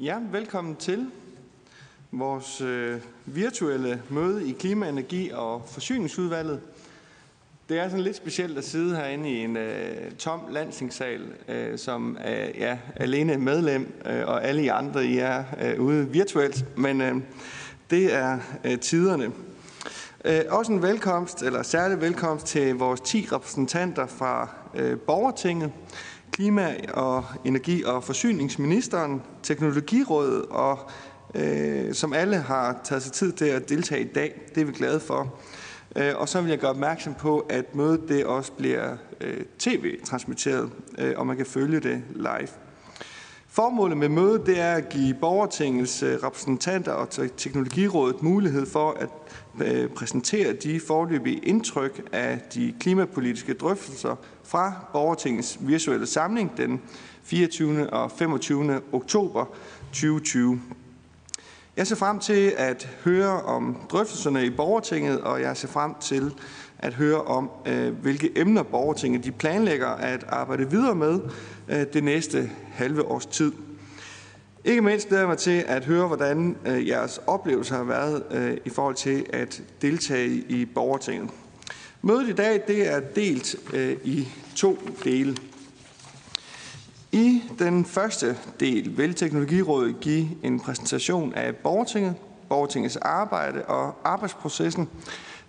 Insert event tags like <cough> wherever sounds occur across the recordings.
Ja, velkommen til vores øh, virtuelle møde i Klima-, Energi- og Forsyningsudvalget. Det er sådan lidt specielt at sidde herinde i en øh, tom landstingssal, øh, som er ja, alene medlem, øh, og alle I andre I er øh, ude virtuelt. Men øh, det er øh, tiderne. Øh, også en velkomst, eller særlig velkomst til vores 10 repræsentanter fra øh, Borgertinget, Klima- og Energi- og Forsyningsministeren, Teknologirådet, og øh, som alle har taget sig tid til at deltage i dag. Det er vi glade for. Øh, og så vil jeg gøre opmærksom på, at mødet det også bliver øh, tv-transmitteret, øh, og man kan følge det live. Formålet med mødet det er at give borgertingets øh, repræsentanter og teknologirådet mulighed for at øh, præsentere de forløbige indtryk af de klimapolitiske drøftelser fra borgertingets virtuelle samling den 24. og 25. oktober 2020. Jeg ser frem til at høre om drøftelserne i borgertinget, og jeg ser frem til at høre om, øh, hvilke emner borgertinget de planlægger at arbejde videre med øh, det næste halve års tid. Ikke mindst glæder jeg mig til at høre, hvordan øh, jeres oplevelse har været i forhold til at deltage i borgertinget. Mødet i dag det er delt øh, i to dele. I den første del vil Teknologirådet give en præsentation af borgertinget, borgertingets arbejde og arbejdsprocessen.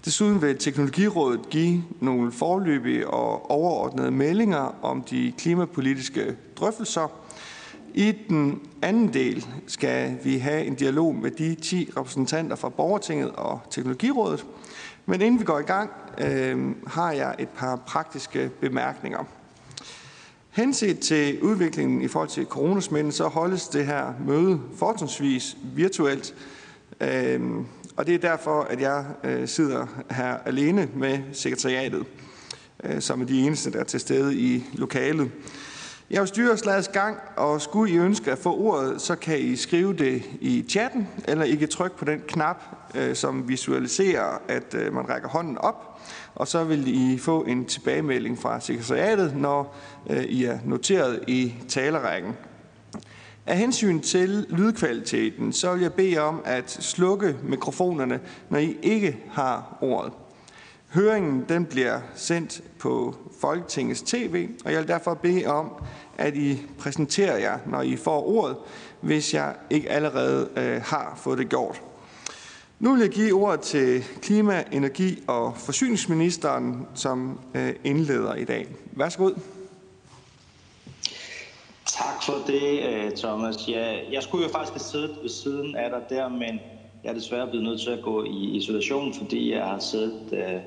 Desuden vil Teknologirådet give nogle forløbige og overordnede meldinger om de klimapolitiske drøftelser – i den anden del skal vi have en dialog med de 10 repræsentanter fra Borgertinget og Teknologirådet. Men inden vi går i gang, øh, har jeg et par praktiske bemærkninger. Henset til udviklingen i forhold til coronasmitten, så holdes det her møde fortrinsvis virtuelt. Øh, og det er derfor, at jeg øh, sidder her alene med sekretariatet, øh, som er de eneste, der er til stede i lokalet. Jeg vil styre slagets gang, og skulle I ønske at få ordet, så kan I skrive det i chatten, eller I kan trykke på den knap, øh, som visualiserer, at øh, man rækker hånden op, og så vil I få en tilbagemelding fra sekretariatet, når øh, I er noteret i talerækken. Af hensyn til lydkvaliteten, så vil jeg bede om at slukke mikrofonerne, når I ikke har ordet. Høringen den bliver sendt på Folketingets tv, og jeg vil derfor bede om, at I præsenterer jer, når I får ordet, hvis jeg ikke allerede øh, har fået det gjort. Nu vil jeg give ordet til Klima-, Energi- og Forsyningsministeren, som øh, indleder i dag. Værsgo. Tak for det, øh, Thomas. Ja, jeg skulle jo faktisk have siddet ved siden af dig der, men jeg er desværre blevet nødt til at gå i isolation, fordi jeg har siddet øh,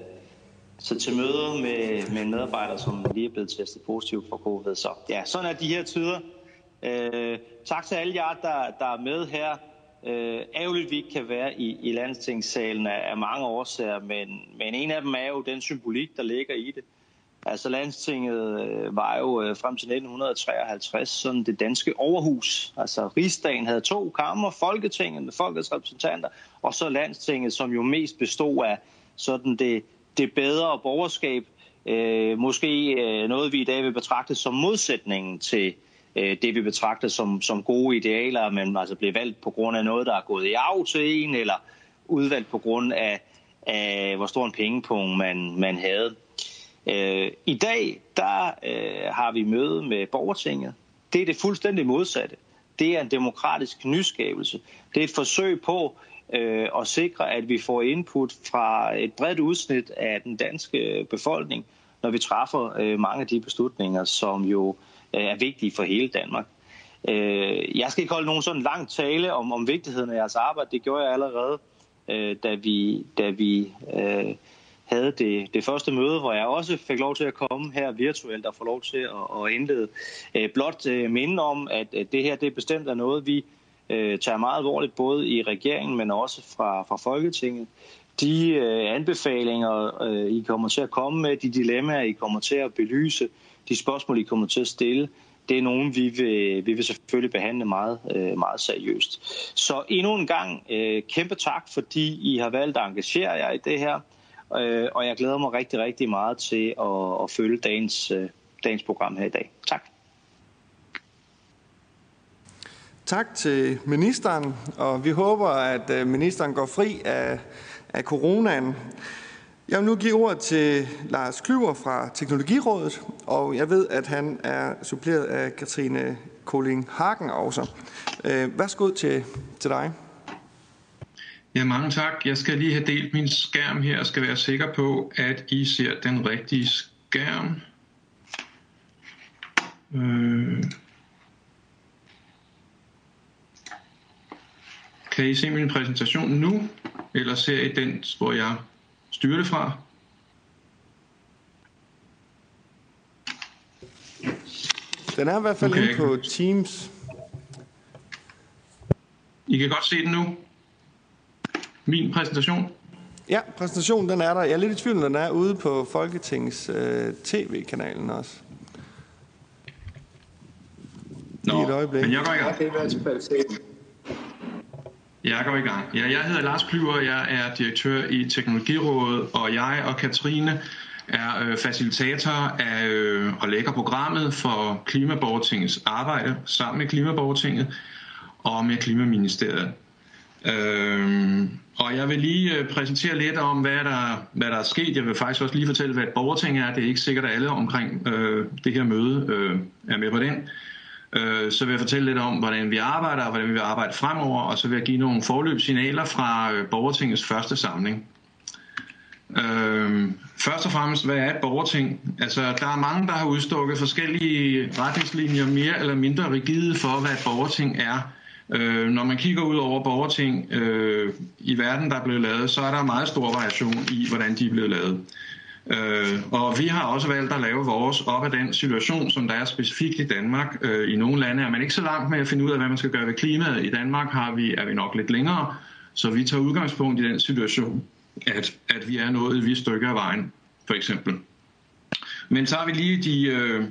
så til møder med, med en medarbejder, som lige er blevet testet positiv for covid. Så ja, sådan er de her tider. Øh, tak til alle jer, der, der er med her. Øh, ærgerligt, vi ikke kan være i, i landstingssalen af, af mange årsager, men, men en af dem er jo den symbolik, der ligger i det. Altså landstinget øh, var jo øh, frem til 1953 sådan det danske overhus. Altså rigsdagen havde to kammer, Folketinget med folkets repræsentanter, og så landstinget, som jo mest bestod af sådan det det bedre borgerskab. Øh, måske øh, noget, vi i dag vil betragte som modsætningen til øh, det, vi betragter som, som gode idealer, men altså bliver valgt på grund af noget, der er gået i arv til en, eller udvalgt på grund af, af hvor stor en pengepunkt man, man havde. Øh, I dag, der øh, har vi møde med borgertinget. Det er det fuldstændig modsatte. Det er en demokratisk nyskabelse. Det er et forsøg på øh, at sikre, at vi får input fra et bredt udsnit af den danske befolkning, når vi træffer øh, mange af de beslutninger, som jo øh, Øh, er vigtige for hele Danmark. Øh, jeg skal ikke holde nogen sådan lang tale om, om vigtigheden af jeres arbejde. Det gjorde jeg allerede, øh, da vi, da vi havde det, det første møde, hvor jeg også fik lov til at komme her virtuelt og få lov til at, at indlede. Blot minde om, at, det her det bestemt er noget, vi tager meget alvorligt, både i regeringen, men også fra, fra Folketinget. De øh, anbefalinger, øh, I kommer til at komme med, de dilemmaer, I kommer til at belyse, de spørgsmål, I kommer til at stille, det er nogen, vi vil, vi vil selvfølgelig behandle meget, øh, meget seriøst. Så endnu en gang øh, kæmpe tak, fordi I har valgt at engagere jer i det her, øh, og jeg glæder mig rigtig, rigtig meget til at, at følge dagens, dagens program her i dag. Tak. Tak til ministeren, og vi håber, at ministeren går fri af, af coronaen. Jeg vil nu give ordet til Lars Klyver fra Teknologirådet, og jeg ved, at han er suppleret af Katrine Koling Hagen også. Øh, værsgo til, til dig. Ja, mange tak. Jeg skal lige have delt min skærm her og skal være sikker på, at I ser den rigtige skærm. Øh. Kan I se min præsentation nu, eller ser I den, hvor jeg styrer det fra? Den er i hvert fald okay. inde på Teams. I kan godt se den nu. Min præsentation. Ja, præsentationen den er der. Jeg er lidt i tvivl, den er ude på Folketings øh, tv-kanalen også. Nå, et øjeblik. men jeg går i gang. Jeg går i gang. Ja, jeg hedder Lars Klyver, jeg er direktør i Teknologirådet, og jeg og Katrine er øh, facilitator af øh, og lægger programmet for Klimaborgertingets arbejde sammen med Klimaborgertinget og med Klimaministeriet. Øhm, og jeg vil lige øh, præsentere lidt om, hvad der, hvad der er sket. Jeg vil faktisk også lige fortælle, hvad et borgerting er. Det er ikke sikkert, at alle omkring øh, det her møde øh, er med på den. Øh, så vil jeg fortælle lidt om, hvordan vi arbejder, og hvordan vi vil arbejde fremover, og så vil jeg give nogle forløbssignaler fra øh, borgertingets første samling. Øh, først og fremmest, hvad er et borgerting? Altså, der er mange, der har udstukket forskellige retningslinjer, mere eller mindre rigide for, hvad et borgerting er. Øh, når man kigger ud over borgerting øh, i verden, der er blevet lavet, så er der meget stor variation i, hvordan de er blevet lavet. Øh, og vi har også valgt at lave vores op af den situation, som der er specifikt i Danmark. Øh, I nogle lande er man ikke så langt med at finde ud af, hvad man skal gøre ved klimaet. I Danmark har vi, er vi nok lidt længere, så vi tager udgangspunkt i den situation, at, at vi er nået et vist stykke af vejen, for eksempel. Men så har vi lige de, øh,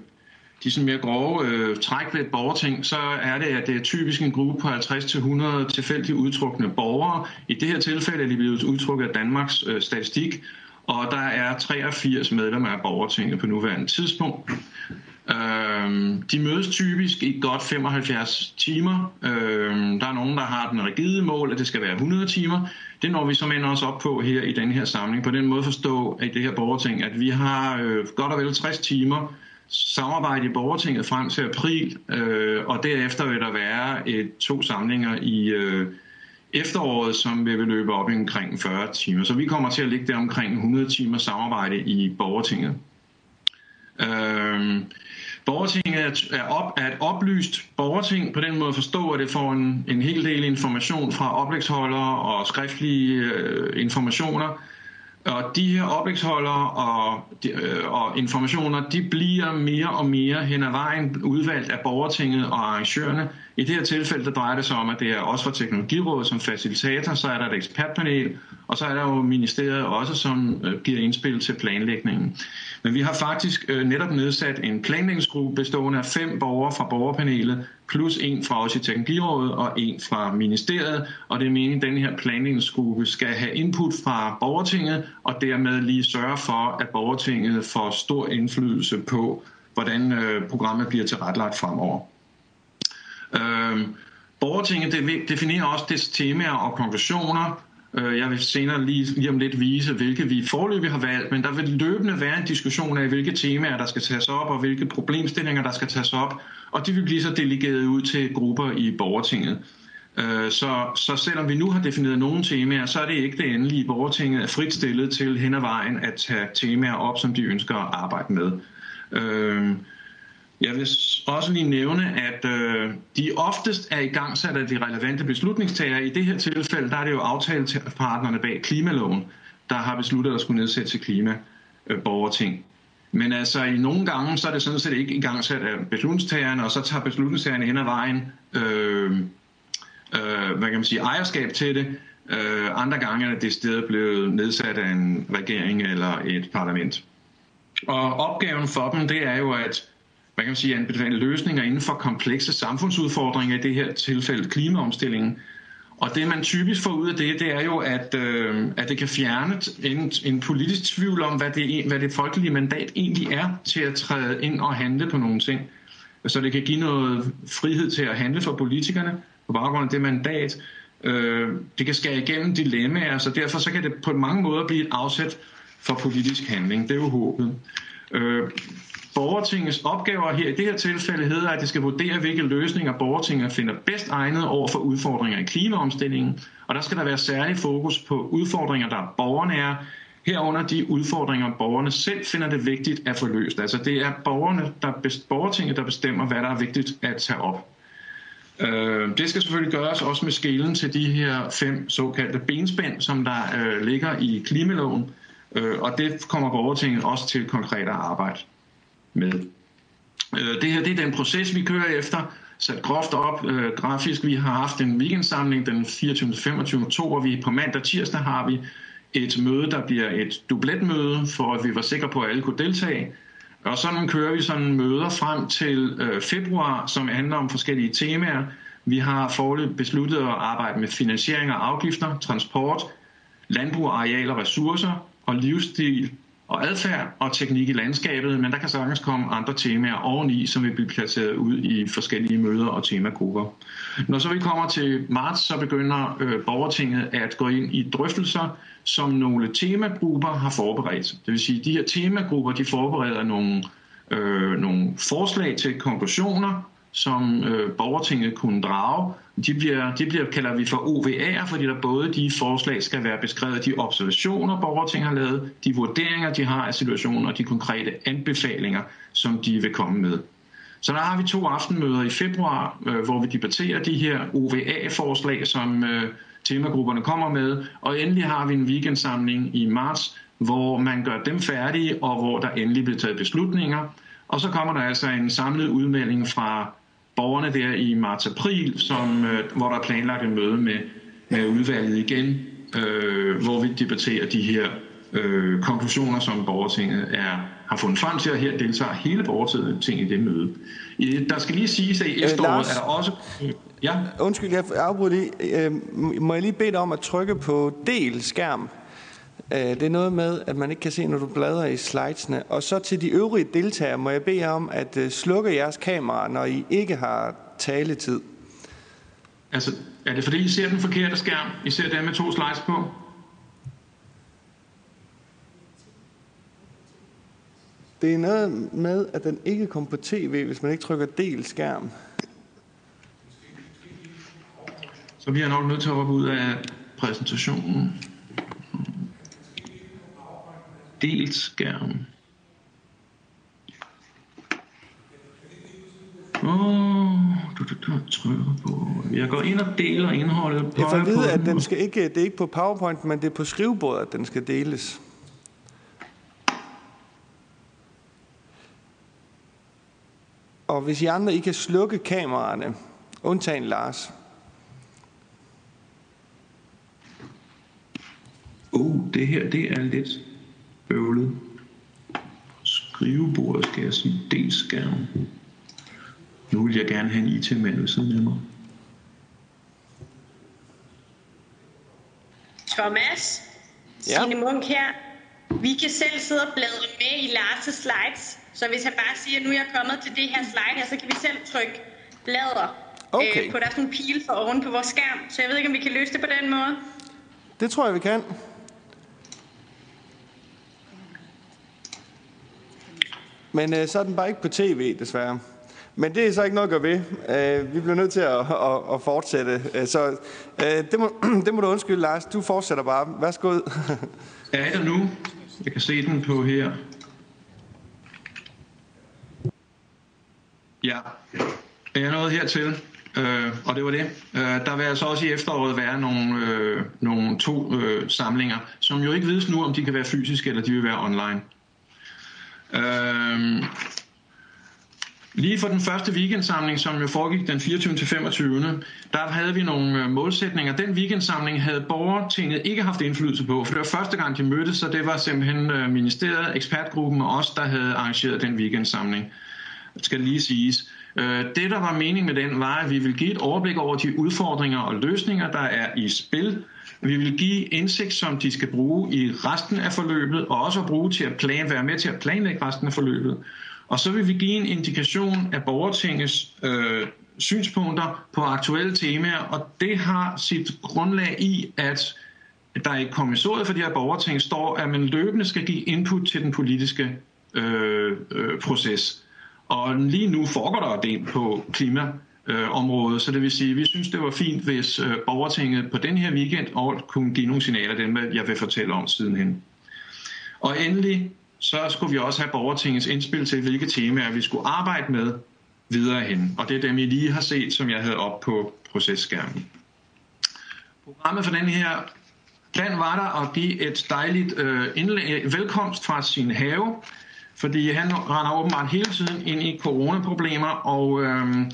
de sådan mere grove øh, træk ved et borgerting, så er det, at det er typisk en gruppe på 50-100 tilfældigt udtrukne borgere. I det her tilfælde er de blevet udtrukket af Danmarks øh, statistik, og der er 83 medlemmer af borgertinget på nuværende tidspunkt. Øhm, de mødes typisk i godt 75 timer. Øhm, der er nogen, der har den rigide mål, at det skal være 100 timer. Det når vi som ender os op på her i den her samling. På den måde forstå i det her borgerting, at vi har øh, godt og vel 60 timer samarbejde i borgertinget frem til april, øh, og derefter vil der være et, to samlinger i øh, efteråret, som vil løbe op i omkring 40 timer. Så vi kommer til at ligge der omkring 100 timer samarbejde i borgertinget. Øhm, borgertinget er, op, er et oplyst borgerting, på den måde forstå, at det får en, en hel del information fra oplægsholdere og skriftlige øh, informationer, og de her oplægsholdere og, øh, og informationer, de bliver mere og mere hen ad vejen udvalgt af borgertinget og arrangørerne. I det her tilfælde, der drejer det sig om, at det er også for Teknologirådet som facilitator, så er der et ekspertpanel, og så er der jo ministeriet også, som øh, giver indspil til planlægningen. Men vi har faktisk øh, netop nedsat en planlægningsgruppe bestående af fem borgere fra borgerpanelet, plus en fra os i Teknologirådet og en fra ministeriet. Og det er meningen, at den her planlægningsgruppe skal have input fra borgertinget, og dermed lige sørge for, at borgertinget får stor indflydelse på, hvordan øh, programmet bliver tilrettelagt fremover. Øh, borgertinget definerer også dets temaer og konklusioner, Øh, jeg vil senere lige, lige om lidt vise, hvilke vi forløbig har valgt, men der vil løbende være en diskussion af, hvilke temaer, der skal tages op, og hvilke problemstillinger, der skal tages op, og de vil blive så delegeret ud til grupper i borgertinget. Øh, så, så selvom vi nu har defineret nogle temaer, så er det ikke det endelige. Borgertinget er frit stillet til hen ad vejen at tage temaer op, som de ønsker at arbejde med. Øh, jeg vil også lige nævne, at øh, de oftest er i gang sat af de relevante beslutningstagere. I det her tilfælde der er det jo aftalepartnerne bag klimaloven, der har besluttet at skulle nedsætte til klimaborgerting. Øh, Men altså i nogle gange, så er det sådan set ikke i gang sat af beslutningstagerne, og så tager beslutningstagerne hen ad vejen, øh, øh, hvad kan man sige, ejerskab til det. Øh, andre gange er det stedet blevet nedsat af en regering eller et parlament. Og opgaven for dem, det er jo at hvad kan man sige, anbefale løsninger inden for komplekse samfundsudfordringer, i det her tilfælde klimaomstillingen. Og det, man typisk får ud af det, det er jo, at, øh, at det kan fjerne en, en politisk tvivl om, hvad det, hvad det folkelige mandat egentlig er til at træde ind og handle på nogle ting. så det kan give noget frihed til at handle for politikerne på baggrund af det mandat. Øh, det kan skære igennem dilemmaer, så derfor så kan det på mange måder blive et afsæt for politisk handling. Det er jo håbet. Øh, borgertingets opgaver her i det her tilfælde hedder, at det skal vurdere, hvilke løsninger borgertinget finder bedst egnet over for udfordringer i klimaomstillingen. Og der skal der være særlig fokus på udfordringer, der er borgernære, herunder de udfordringer, borgerne selv finder det vigtigt at få løst. Altså det er borgerne, der, borgertinget, der bestemmer, hvad der er vigtigt at tage op. Øh, det skal selvfølgelig gøres også med skælen til de her fem såkaldte benspænd, som der øh, ligger i klimaloven, øh, og det kommer borgertinget også til konkret at arbejde med. Øh, det her det er den proces, vi kører efter, sat groft op øh, grafisk. Vi har haft en weekendsamling den 24. 25. oktober. Vi på mandag og tirsdag har vi et møde, der bliver et dubletmøde, for at vi var sikre på, at alle kunne deltage. Og sådan kører vi sådan møder frem til øh, februar, som handler om forskellige temaer. Vi har forløb besluttet at arbejde med finansiering og afgifter, transport, landbrug, areal og ressourcer og livsstil og adfærd og teknik i landskabet, men der kan sagtens komme andre temaer oveni, som vil blive placeret ud i forskellige møder og temagrupper. Når så vi kommer til marts, så begynder øh, borgertinget at gå ind i drøftelser, som nogle temagrupper har forberedt. Det vil sige, at de her temagrupper de forbereder nogle, øh, nogle forslag til konklusioner, som øh, borgertinget kunne drage. De bliver, de bliver, kalder vi for OVA'er, fordi der både de forslag skal være beskrevet, de observationer, borgertinget har lavet, de vurderinger, de har af situationen, og de konkrete anbefalinger, som de vil komme med. Så der har vi to aftenmøder i februar, øh, hvor vi debatterer de her OVA-forslag, som øh, temagrupperne kommer med, og endelig har vi en weekendsamling i marts, hvor man gør dem færdige, og hvor der endelig bliver taget beslutninger. Og så kommer der altså en samlet udmelding fra borgerne der i marts-april, som, øh, hvor der er planlagt et møde med, med udvalget igen, øh, hvor vi debatterer de her øh, konklusioner, som borgertinget er, har fundet frem til, og her deltager hele borgertinget i det møde. I, der skal lige siges, at i øh, efteråret Lars, er der også... Ja? Undskyld, jeg afbryder lige. Øh, må jeg lige bede dig om at trykke på del skærm? Øh, det er noget med, at man ikke kan se, når du bladrer i slidesene. Og så til de øvrige deltagere må jeg bede jer om at øh, slukke jeres kamera, når I ikke har taletid. Altså, er det fordi, I ser den forkerte skærm? I ser den med to slides på? Det er noget med, at den ikke kommer på tv, hvis man ikke trykker del skærm. Så vi er nok nødt til at hoppe ud af præsentationen. Delt skærm. Oh, du, du, du trykker på. Jeg går ind og deler indholdet. Jeg får at vide, at den skal ikke, det er ikke på PowerPoint, men det er på skrivebordet, at den skal deles. Og hvis I andre I kan slukke kameraerne, undtagen Lars. Uh, det her, det er lidt bøvlet. Skrivebordet skal jeg sige D-skærm. Nu vil jeg gerne have en IT-mand ved siden af mig. Thomas, ja. Signe Munk her. Vi kan selv sidde og bladre med i Lars' slides. Så hvis han bare siger, at nu er jeg kommet til det her slide her, så kan vi selv trykke blader okay. øh, på der er sådan en pil for oven på vores skærm. Så jeg ved ikke, om vi kan løse det på den måde. Det tror jeg, vi kan. Men øh, så er den bare ikke på tv, desværre. Men det er så ikke noget at gøre ved. Øh, vi bliver nødt til at, at, at fortsætte. Øh, så øh, det, må, <clears throat> det må du undskylde, Lars. Du fortsætter bare. Værsgo. <laughs> er der nu? Jeg kan se den på her. Ja, jeg nåede hertil, øh, og det var det. Øh, der vil altså også i efteråret være nogle, øh, nogle to øh, samlinger, som jo ikke vides nu, om de kan være fysiske eller de vil være online. Øh, Lige for den første weekendsamling, som jo foregik den 24. til 25. der havde vi nogle øh, målsætninger. Den weekendsamling havde borgertinget ikke haft indflydelse på, for det var første gang, de mødtes, så det var simpelthen øh, ministeriet, ekspertgruppen og os, der havde arrangeret den weekendsamling Det skal lige siges. Øh, det, der var meningen med den, var, at vi ville give et overblik over de udfordringer og løsninger, der er i spil. Vi vil give indsigt, som de skal bruge i resten af forløbet, og også bruge til at plan, være med til at planlægge resten af forløbet. Og så vil vi give en indikation af borgertingets øh, synspunkter på aktuelle temaer, og det har sit grundlag i, at der i kommissoriet for de her borgerting står, at man løbende skal give input til den politiske øh, øh, proces. Og lige nu foregår der det på klima Øh, klimaområdet, så det vil sige, at vi synes, det var fint, hvis øh, borgertinget på den her weekend og kunne give nogle signaler, dem jeg vil fortælle om sidenhen. Og endelig så skulle vi også have borgertingets indspil til, hvilke temaer vi skulle arbejde med videre hen. Og det er dem, I lige har set, som jeg havde op på processkærmen. Programmet for den her plan var der at give et dejligt øh, indlæg, velkomst fra sin have, fordi han render åbenbart hele tiden ind i coronaproblemer, og, øh,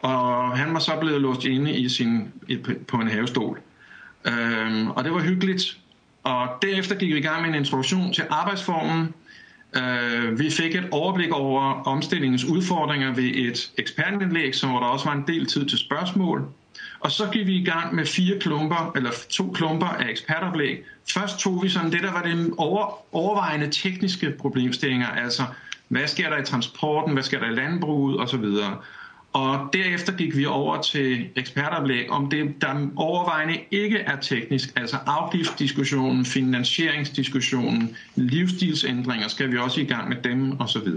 og han var så blevet låst inde i sin, på en havestol. Øhm, og det var hyggeligt, og derefter gik vi i gang med en introduktion til arbejdsformen. Øh, vi fik et overblik over omstillingens udfordringer ved et ekspertindlæg, som hvor der også var en del tid til spørgsmål. Og så gik vi i gang med fire klumper, eller to klumper af ekspertoplæg. Først tog vi sådan det, der var det over, overvejende tekniske problemstillinger, altså hvad sker der i transporten, hvad sker der i landbruget osv. Og derefter gik vi over til ekspertoplæg om det, der overvejende ikke er teknisk, altså afgiftsdiskussionen, finansieringsdiskussionen, livsstilsændringer, skal vi også i gang med dem osv.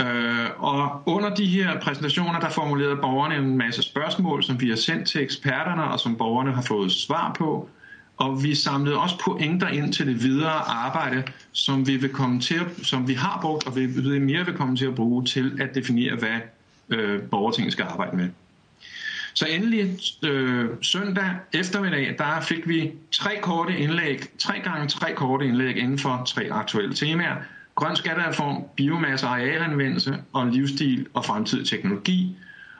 Øh, og under de her præsentationer, der formulerede borgerne en masse spørgsmål, som vi har sendt til eksperterne, og som borgerne har fået svar på. Og vi samlede også pointer ind til det videre arbejde, som vi vil komme til, som vi har brugt, og vi mere vil komme til at bruge til at definere, hvad øh, borgertinget skal arbejde med. Så endelig øh, søndag eftermiddag, der fik vi tre korte indlæg, tre gange tre korte indlæg inden for tre aktuelle temaer. Grøn skattereform, biomasse og arealanvendelse og livsstil og fremtidig teknologi.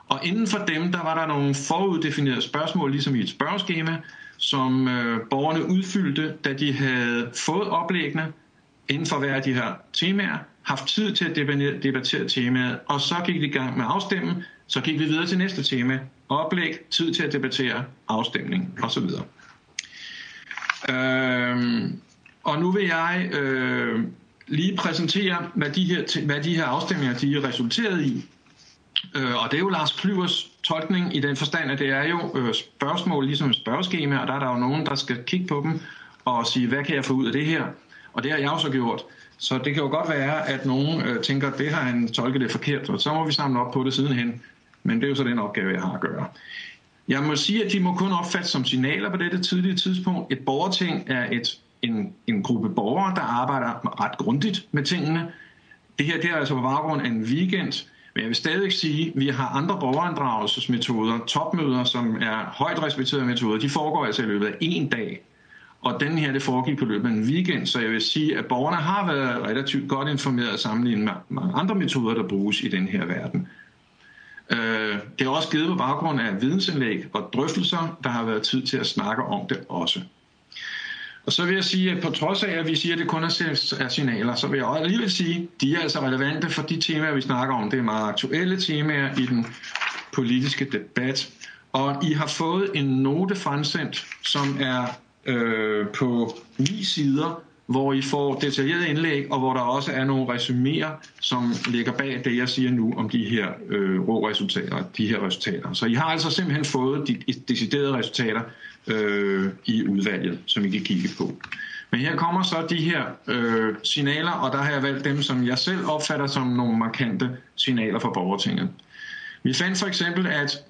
Og inden for dem, der var der nogle foruddefinerede spørgsmål, ligesom i et spørgeskema, som øh, borgerne udfyldte, da de havde fået oplæggene inden for hver af de her temaer, haft tid til at debattere temaet, og så gik vi i gang med afstemmen, så gik vi videre til næste tema, oplæg, tid til at debattere, afstemning osv. Øhm, og nu vil jeg øh, lige præsentere, hvad de her, hvad de her afstemninger de er resulteret i. Øh, og det er jo Lars Klyvers tolkning i den forstand, at det er jo øh, spørgsmål, ligesom et spørgeskema, og der er der jo nogen, der skal kigge på dem og sige, hvad kan jeg få ud af det her? Og det har jeg også gjort. Så det kan jo godt være, at nogen øh, tænker, at det har han tolket det forkert, og så må vi samle op på det sidenhen. Men det er jo så den opgave, jeg har at gøre. Jeg må sige, at de må kun opfattes som signaler på dette tidlige tidspunkt. Et borgerting er et, en, en gruppe borgere, der arbejder ret grundigt med tingene. Det her det er altså på baggrund af en weekend, men jeg vil stadig sige, at vi har andre borgerinddragelsesmetoder, topmøder, som er højt respekterede metoder. De foregår altså i løbet af en dag. Og den her, det foregik på løbet af en weekend, så jeg vil sige, at borgerne har været relativt godt informeret sammenlignet med mange andre metoder, der bruges i den her verden. Øh, det er også givet på baggrund af vidensindlæg og drøftelser, der har været tid til at snakke om det også. Og så vil jeg sige, at på trods af, at vi siger, at det kun er signaler, så vil jeg alligevel sige, at de er altså relevante for de temaer, vi snakker om. Det er meget aktuelle temaer i den politiske debat. Og I har fået en note fremsendt, som er øh, på ni sider, hvor I får detaljeret indlæg, og hvor der også er nogle resuméer, som ligger bag det, jeg siger nu om de her øh, rå resultater, de her resultater. Så I har altså simpelthen fået de deciderede resultater øh, i udvalget, som I kan kigge på. Men her kommer så de her øh, signaler, og der har jeg valgt dem, som jeg selv opfatter som nogle markante signaler fra borgertinget. Vi fandt for eksempel, at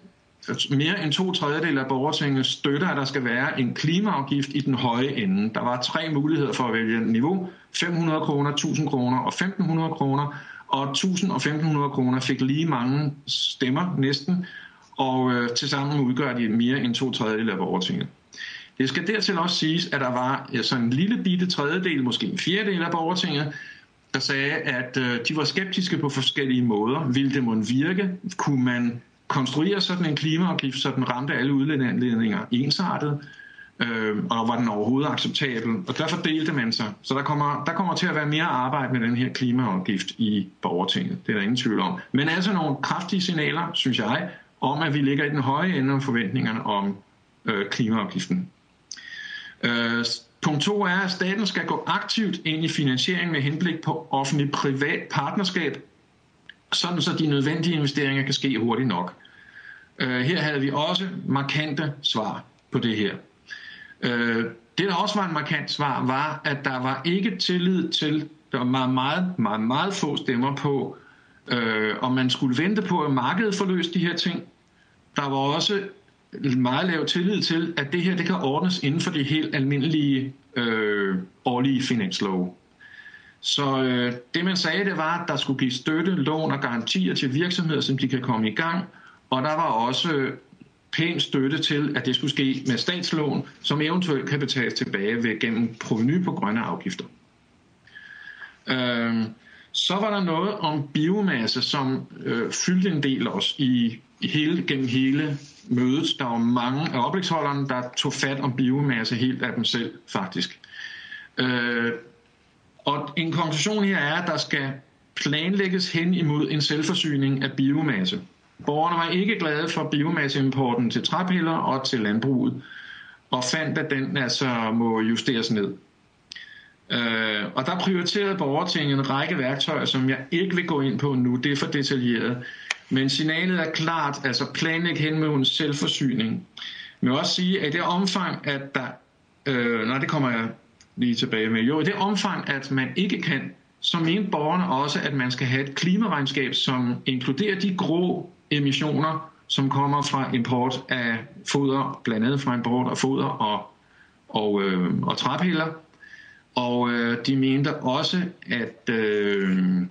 mere end to tredjedel af borgertinget støtter, at der skal være en klimaafgift i den høje ende. Der var tre muligheder for at vælge niveau. 500 kroner, 1000 kroner og 1500 kroner. Og 1000 og 1500 kroner fik lige mange stemmer næsten, og øh, tilsammen udgør de mere end to tredjedel af borgertinget. Det skal dertil også siges, at der var ja, sådan en lille bitte tredjedel, måske en fjerdedel af borgertinget, der sagde, at øh, de var skeptiske på forskellige måder. Vil det måtte virke? Kunne man konstruere sådan en klimaafgift, så den ramte alle udledninger ensartet, øh, og var den overhovedet acceptabel. Og der fordelte man sig. Så der kommer, der kommer til at være mere arbejde med den her klimaafgift i borgertinget. Det er der ingen tvivl om. Men altså nogle kraftige signaler, synes jeg, om at vi ligger i den høje ende af forventningerne om øh, klimaafgiften. Øh, punkt to er, at staten skal gå aktivt ind i finansiering med henblik på offentlig-privat partnerskab, sådan så de nødvendige investeringer kan ske hurtigt nok. Øh, her havde vi også markante svar på det her. Øh, det, der også var en markant svar, var, at der var ikke tillid til, der var meget, meget, meget, meget få stemmer på, øh, om man skulle vente på, at markedet forløste de her ting. Der var også meget lav tillid til, at det her det kan ordnes inden for de helt almindelige øh, årlige finanslov. Så øh, det man sagde, det var, at der skulle give støtte, lån og garantier til virksomheder, som de kan komme i gang. Og der var også pæn støtte til, at det skulle ske med statslån, som eventuelt kan betales tilbage ved gennem proveny på grønne afgifter. Øh, så var der noget om biomasse, som øh, fyldte en del også i, i hele, gennem hele mødet. Der var mange af oplægsholderne, der tog fat om biomasse helt af dem selv, faktisk. Øh, og en konklusion her er, at der skal planlægges hen imod en selvforsyning af biomasse. Borgerne var ikke glade for biomasseimporten til træpiller og til landbruget, og fandt, at den altså må justeres ned. Øh, og der prioriterede borgertinget en række værktøjer, som jeg ikke vil gå ind på nu. Det er for detaljeret. Men signalet er klart, altså planlæg hen med en selvforsyning. Men jeg vil også sige, at i det omfang, at der... Øh, nej, det kommer jeg lige tilbage med. Jo, i det omfang, at man ikke kan, så mener borgerne også, at man skal have et klimaregnskab, som inkluderer de grå emissioner, som kommer fra import af foder, blandt andet fra import af foder og, og, øh, og træpiller, og øh, de mente også, at, øh,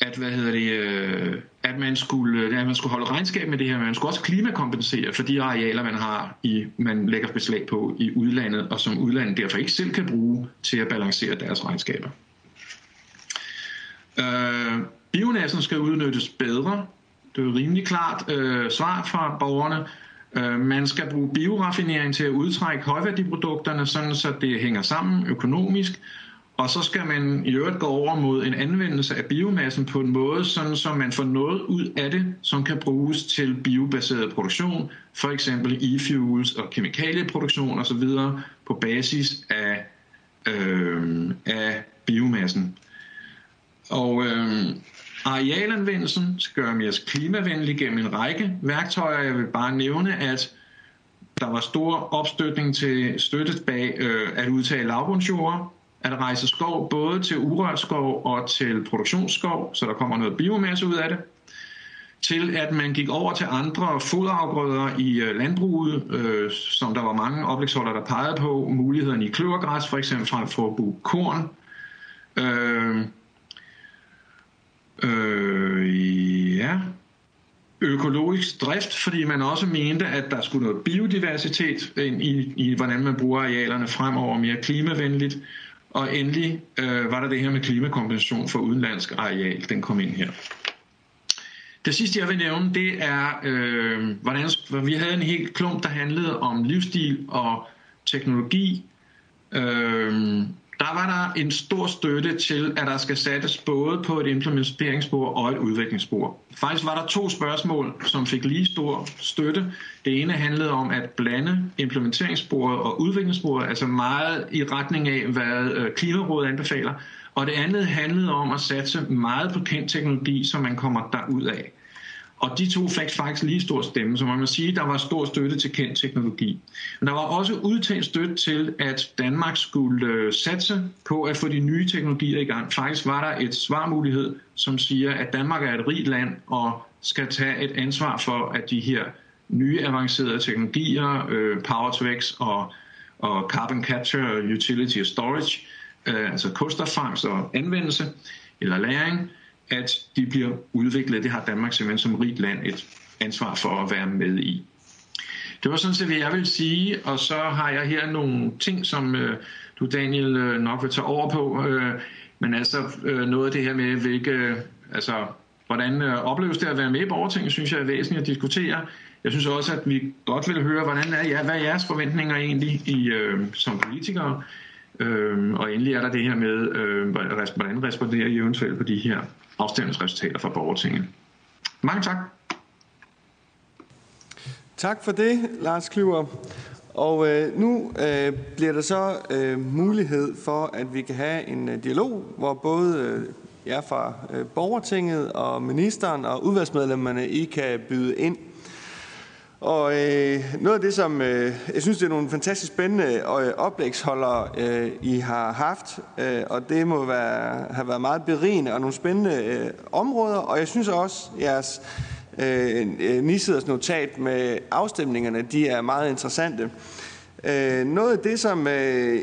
at, hvad hedder det, øh, at, man skulle, øh, at man skulle holde regnskab med det her, men man skulle også klimakompensere for de arealer, man har, i, man lægger beslag på i udlandet, og som udlandet derfor ikke selv kan bruge til at balancere deres regnskaber. Øh, bionassen skal udnyttes bedre. Det er rimelig klart øh, svar fra borgerne. Øh, man skal bruge bioraffinering til at udtrække højværdiprodukterne, sådan så det hænger sammen økonomisk. Og så skal man i øvrigt gå over mod en anvendelse af biomassen på en måde, sådan så man får noget ud af det, som kan bruges til biobaseret produktion, for eksempel e-fuels og kemikalieproduktion osv. på basis af, øh, af biomassen. Og øh, Arealanvendelsen skal gøre mere klimavenlig gennem en række værktøjer. Jeg vil bare nævne, at der var stor opstøtning til støttet bag øh, at udtage lavbundsjord, at rejse skov både til urørt skov og til produktionsskov, så der kommer noget biomasse ud af det, til at man gik over til andre foderafgrøder i øh, landbruget, øh, som der var mange oplægsholder, der pegede på, mulighederne i kløvergræs, for eksempel frem for at bruge korn. Øh, Øh, ja. Økologisk drift, fordi man også mente, at der skulle noget biodiversitet ind i, i hvordan man bruger arealerne fremover mere klimavenligt. Og endelig øh, var der det her med klimakompensation for udenlandsk areal. Den kom ind her. Det sidste, jeg vil nævne, det er, øh, hvordan vi havde en helt klump, der handlede om livsstil og teknologi. Øh, der var der en stor støtte til, at der skal sættes både på et implementeringsspor og et udviklingsspor. Faktisk var der to spørgsmål, som fik lige stor støtte. Det ene handlede om at blande implementeringssporet og udviklingssporet, altså meget i retning af, hvad øh, Klimarådet anbefaler. Og det andet handlede om at satse meget på kendt teknologi, som man kommer derud af. Og de to fik faktisk lige stor stemme, så man må sige, at der var stor støtte til kendt teknologi. Men der var også udtalt støtte til, at Danmark skulle øh, satse på at få de nye teknologier i gang. Faktisk var der et svarmulighed, som siger, at Danmark er et rigt land og skal tage et ansvar for, at de her nye avancerede teknologier, øh, power to x og, og carbon capture, utility og storage, øh, altså kulstoffangst og anvendelse eller læring, at de bliver udviklet. Det har Danmark simpelthen som rigt land et ansvar for at være med i. Det var sådan set, hvad jeg vil sige, og så har jeg her nogle ting, som øh, du, Daniel, øh, nok vil tage over på. Øh, men altså øh, noget af det her med, hvilke, øh, altså, hvordan øh, opleves det at være med i borgertinget, synes jeg er væsentligt at diskutere. Jeg synes også, at vi godt vil høre, hvordan er, ja, hvad er jeres forventninger egentlig i, øh, som politikere? Øhm, og endelig er der det her med, øh, hvordan responderer I eventuelt på de her afstemningsresultater fra borgertinget. Mange tak. Tak for det, Lars Klyver. Og øh, nu øh, bliver der så øh, mulighed for, at vi kan have en øh, dialog, hvor både øh, jer fra øh, borgertinget og ministeren og udvalgsmedlemmerne I kan byde ind. Og øh, noget af det, som øh, jeg synes, det er nogle fantastisk spændende øh, oplægsholdere, øh, I har haft, øh, og det må være, have været meget berigende og nogle spændende øh, områder, og jeg synes også, jeres øh, øh Nisiders notat med afstemningerne, de er meget interessante. Øh, noget af det, som øh,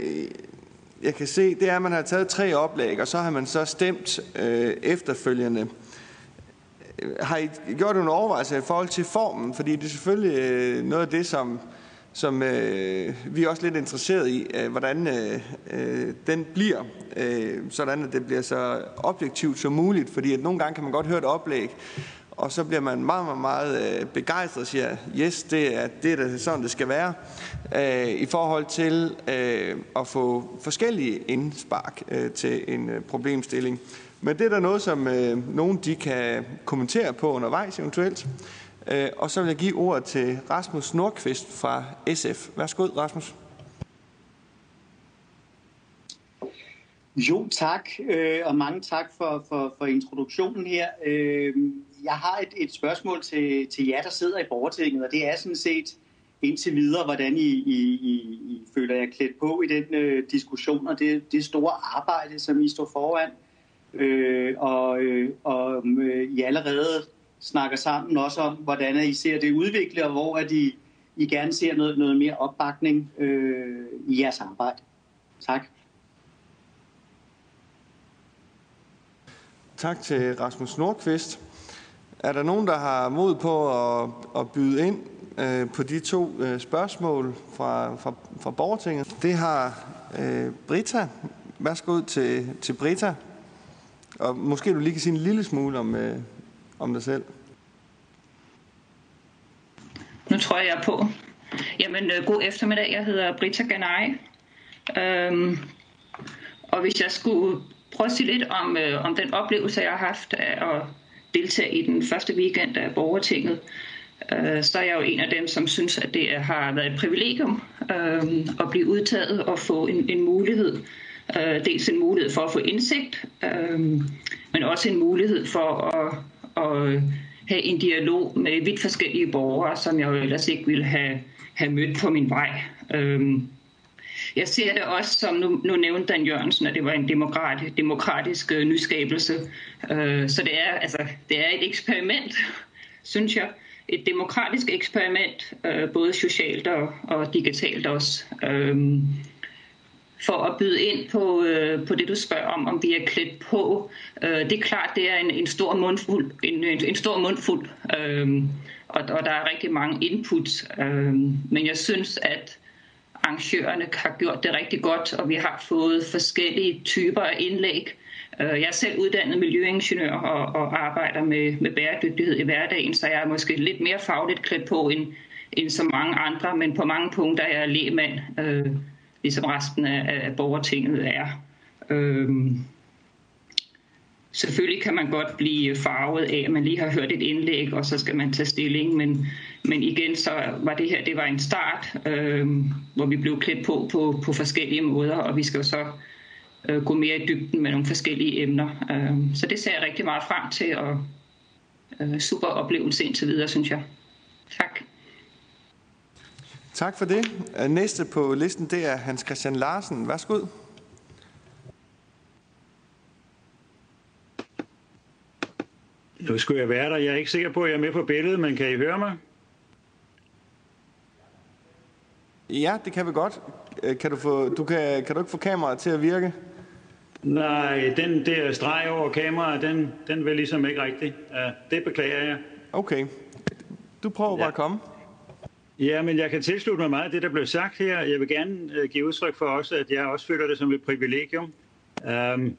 jeg kan se, det er, at man har taget tre oplæg, og så har man så stemt øh, efterfølgende. Har I gjort nogle overvejelser i forhold til formen? Fordi det er selvfølgelig øh, noget af det, som, som øh, vi er også lidt interesseret i, øh, hvordan øh, øh, den bliver, øh, sådan at det bliver så objektivt som muligt. Fordi at nogle gange kan man godt høre et oplæg, og så bliver man meget, meget, meget øh, begejstret og siger, yes, det er, det er sådan, det skal være, øh, i forhold til øh, at få forskellige indspark øh, til en øh, problemstilling. Men det er der noget, som øh, nogen de kan kommentere på undervejs eventuelt. Øh, og så vil jeg give ordet til Rasmus Nordqvist fra SF. Værsgo, Rasmus. Jo, tak, øh, og mange tak for, for, for introduktionen her. Øh, jeg har et, et spørgsmål til, til jer, der sidder i borgertinget, og det er sådan set indtil videre, hvordan I, I, I, I føler jer klædt på i den øh, diskussion, og det, det store arbejde, som I står foran. Øh, Øh, og øh, og øh, I allerede snakker sammen også om, hvordan I ser det udvikle, og hvor at I, I gerne ser noget, noget mere opbakning øh, i jeres arbejde. Tak. Tak til Rasmus Nordqvist. Er der nogen, der har mod på at, at byde ind øh, på de to øh, spørgsmål fra, fra, fra borgertinget? Det har øh, Brita. Værsgo til, til Brita. Og måske du lige kan sige en lille smule om, øh, om dig selv. Nu tror jeg, jeg er på. Jamen, øh, god eftermiddag. Jeg hedder Brita Ganai. Øhm, og hvis jeg skulle prøve at sige lidt om, øh, om den oplevelse, jeg har haft af at deltage i den første weekend af borgertinget, øh, så er jeg jo en af dem, som synes, at det har været et privilegium øh, at blive udtaget og få en, en mulighed. Øh, dels en mulighed for at få indsigt, øh, men også en mulighed for at, at have en dialog med vidt forskellige borgere, som jeg jo ellers ikke ville have, have mødt på min vej. Øh, jeg ser det også som, nu, nu nævnte Dan Jørgensen, at det var en demokratisk, demokratisk øh, nyskabelse. Øh, så det er, altså, det er et eksperiment, synes jeg. Et demokratisk eksperiment, øh, både socialt og, og digitalt også. Uh, for at byde ind på, øh, på det, du spørger om, om vi er klædt på. Øh, det er klart, det er en, en stor mundfuld. En, en, en stor mundfuld øh, og, og der er rigtig mange inputs. Øh, men jeg synes, at arrangørerne har gjort det rigtig godt, og vi har fået forskellige typer af indlæg. Øh, jeg er selv uddannet miljøingeniør og, og arbejder med, med bæredygtighed i hverdagen, så jeg er måske lidt mere fagligt klædt på end, end så mange andre, men på mange punkter er jeg lægmand, øh, ligesom resten af, af borgertinget er. Øhm, Selvfølgelig kan man godt blive farvet af, at man lige har hørt et indlæg, og så skal man tage stilling, men, men igen så var det her det var en start, øhm, hvor vi blev klædt på, på på forskellige måder, og vi skal jo så øh, gå mere i dybden med nogle forskellige emner. Øhm, så det ser jeg rigtig meget frem til, og øh, super oplevelse indtil videre, synes jeg. Tak. Tak for det. Næste på listen, det er Hans Christian Larsen. Værsgo. Nu skulle jeg være der. Jeg er ikke sikker på, at jeg er med på billedet, men kan I høre mig? Ja, det kan vi godt. Øh, kan du, få, du kan, kan du ikke få kameraet til at virke? Nej, den der streg over kameraet, den, den vil ligesom ikke rigtig. Ja, det beklager jeg. Okay. Du prøver ja. bare at komme. Ja, men jeg kan tilslutte mig meget af det, der blev sagt her. Jeg vil gerne øh, give udtryk for også, at jeg også føler det som et privilegium. Um,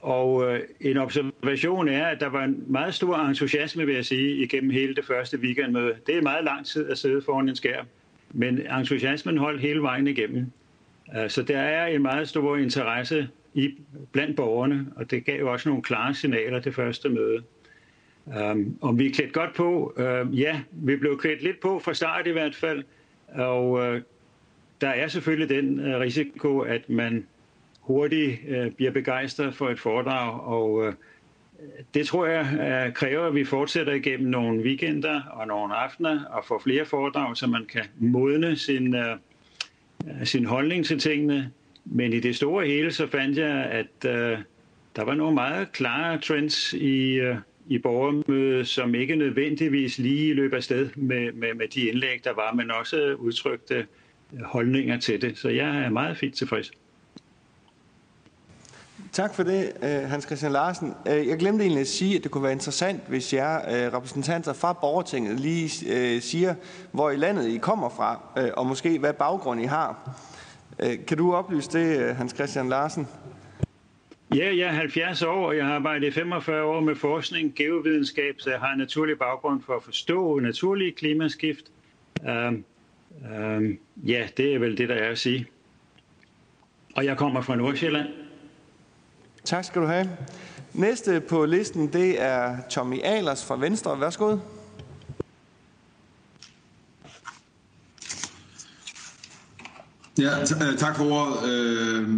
og øh, en observation er, at der var en meget stor entusiasme, vil jeg sige, igennem hele det første weekendmøde. Det er meget lang tid at sidde foran en skærm, men entusiasmen holdt hele vejen igennem. Uh, så der er en meget stor interesse i, blandt borgerne, og det gav jo også nogle klare signaler det første møde. Um, om vi er klædt godt på? Uh, ja, vi blev klædt lidt på fra start i hvert fald, og uh, der er selvfølgelig den uh, risiko, at man hurtigt uh, bliver begejstret for et foredrag, og uh, det tror jeg uh, kræver, at vi fortsætter igennem nogle weekender og nogle aftener og får flere foredrag, så man kan modne sin, uh, sin holdning til tingene. Men i det store hele, så fandt jeg, at uh, der var nogle meget klare trends i, Uh, i borgermødet, som ikke nødvendigvis lige løb afsted med, med, med de indlæg, der var, men også udtrykte holdninger til det. Så jeg er meget fint tilfreds. Tak for det, øh, Hans Christian Larsen. Øh, jeg glemte egentlig at sige, at det kunne være interessant, hvis jer øh, repræsentanter fra Borgertinget lige siger, hvor i landet I kommer fra, og måske hvad baggrund I har. Kan du oplyse det, Hans Christian Larsen? Ja, jeg er 70 år, og jeg har arbejdet i 45 år med forskning, geovidenskab, så jeg har en naturlig baggrund for at forstå naturlige klimaskift. Um, um, ja, det er vel det, der er at sige. Og jeg kommer fra Nordsjælland. Tak skal du have. Næste på listen, det er Tommy Alers fra Venstre. Værsgo. Ja, t- øh, tak for ordet. Øh,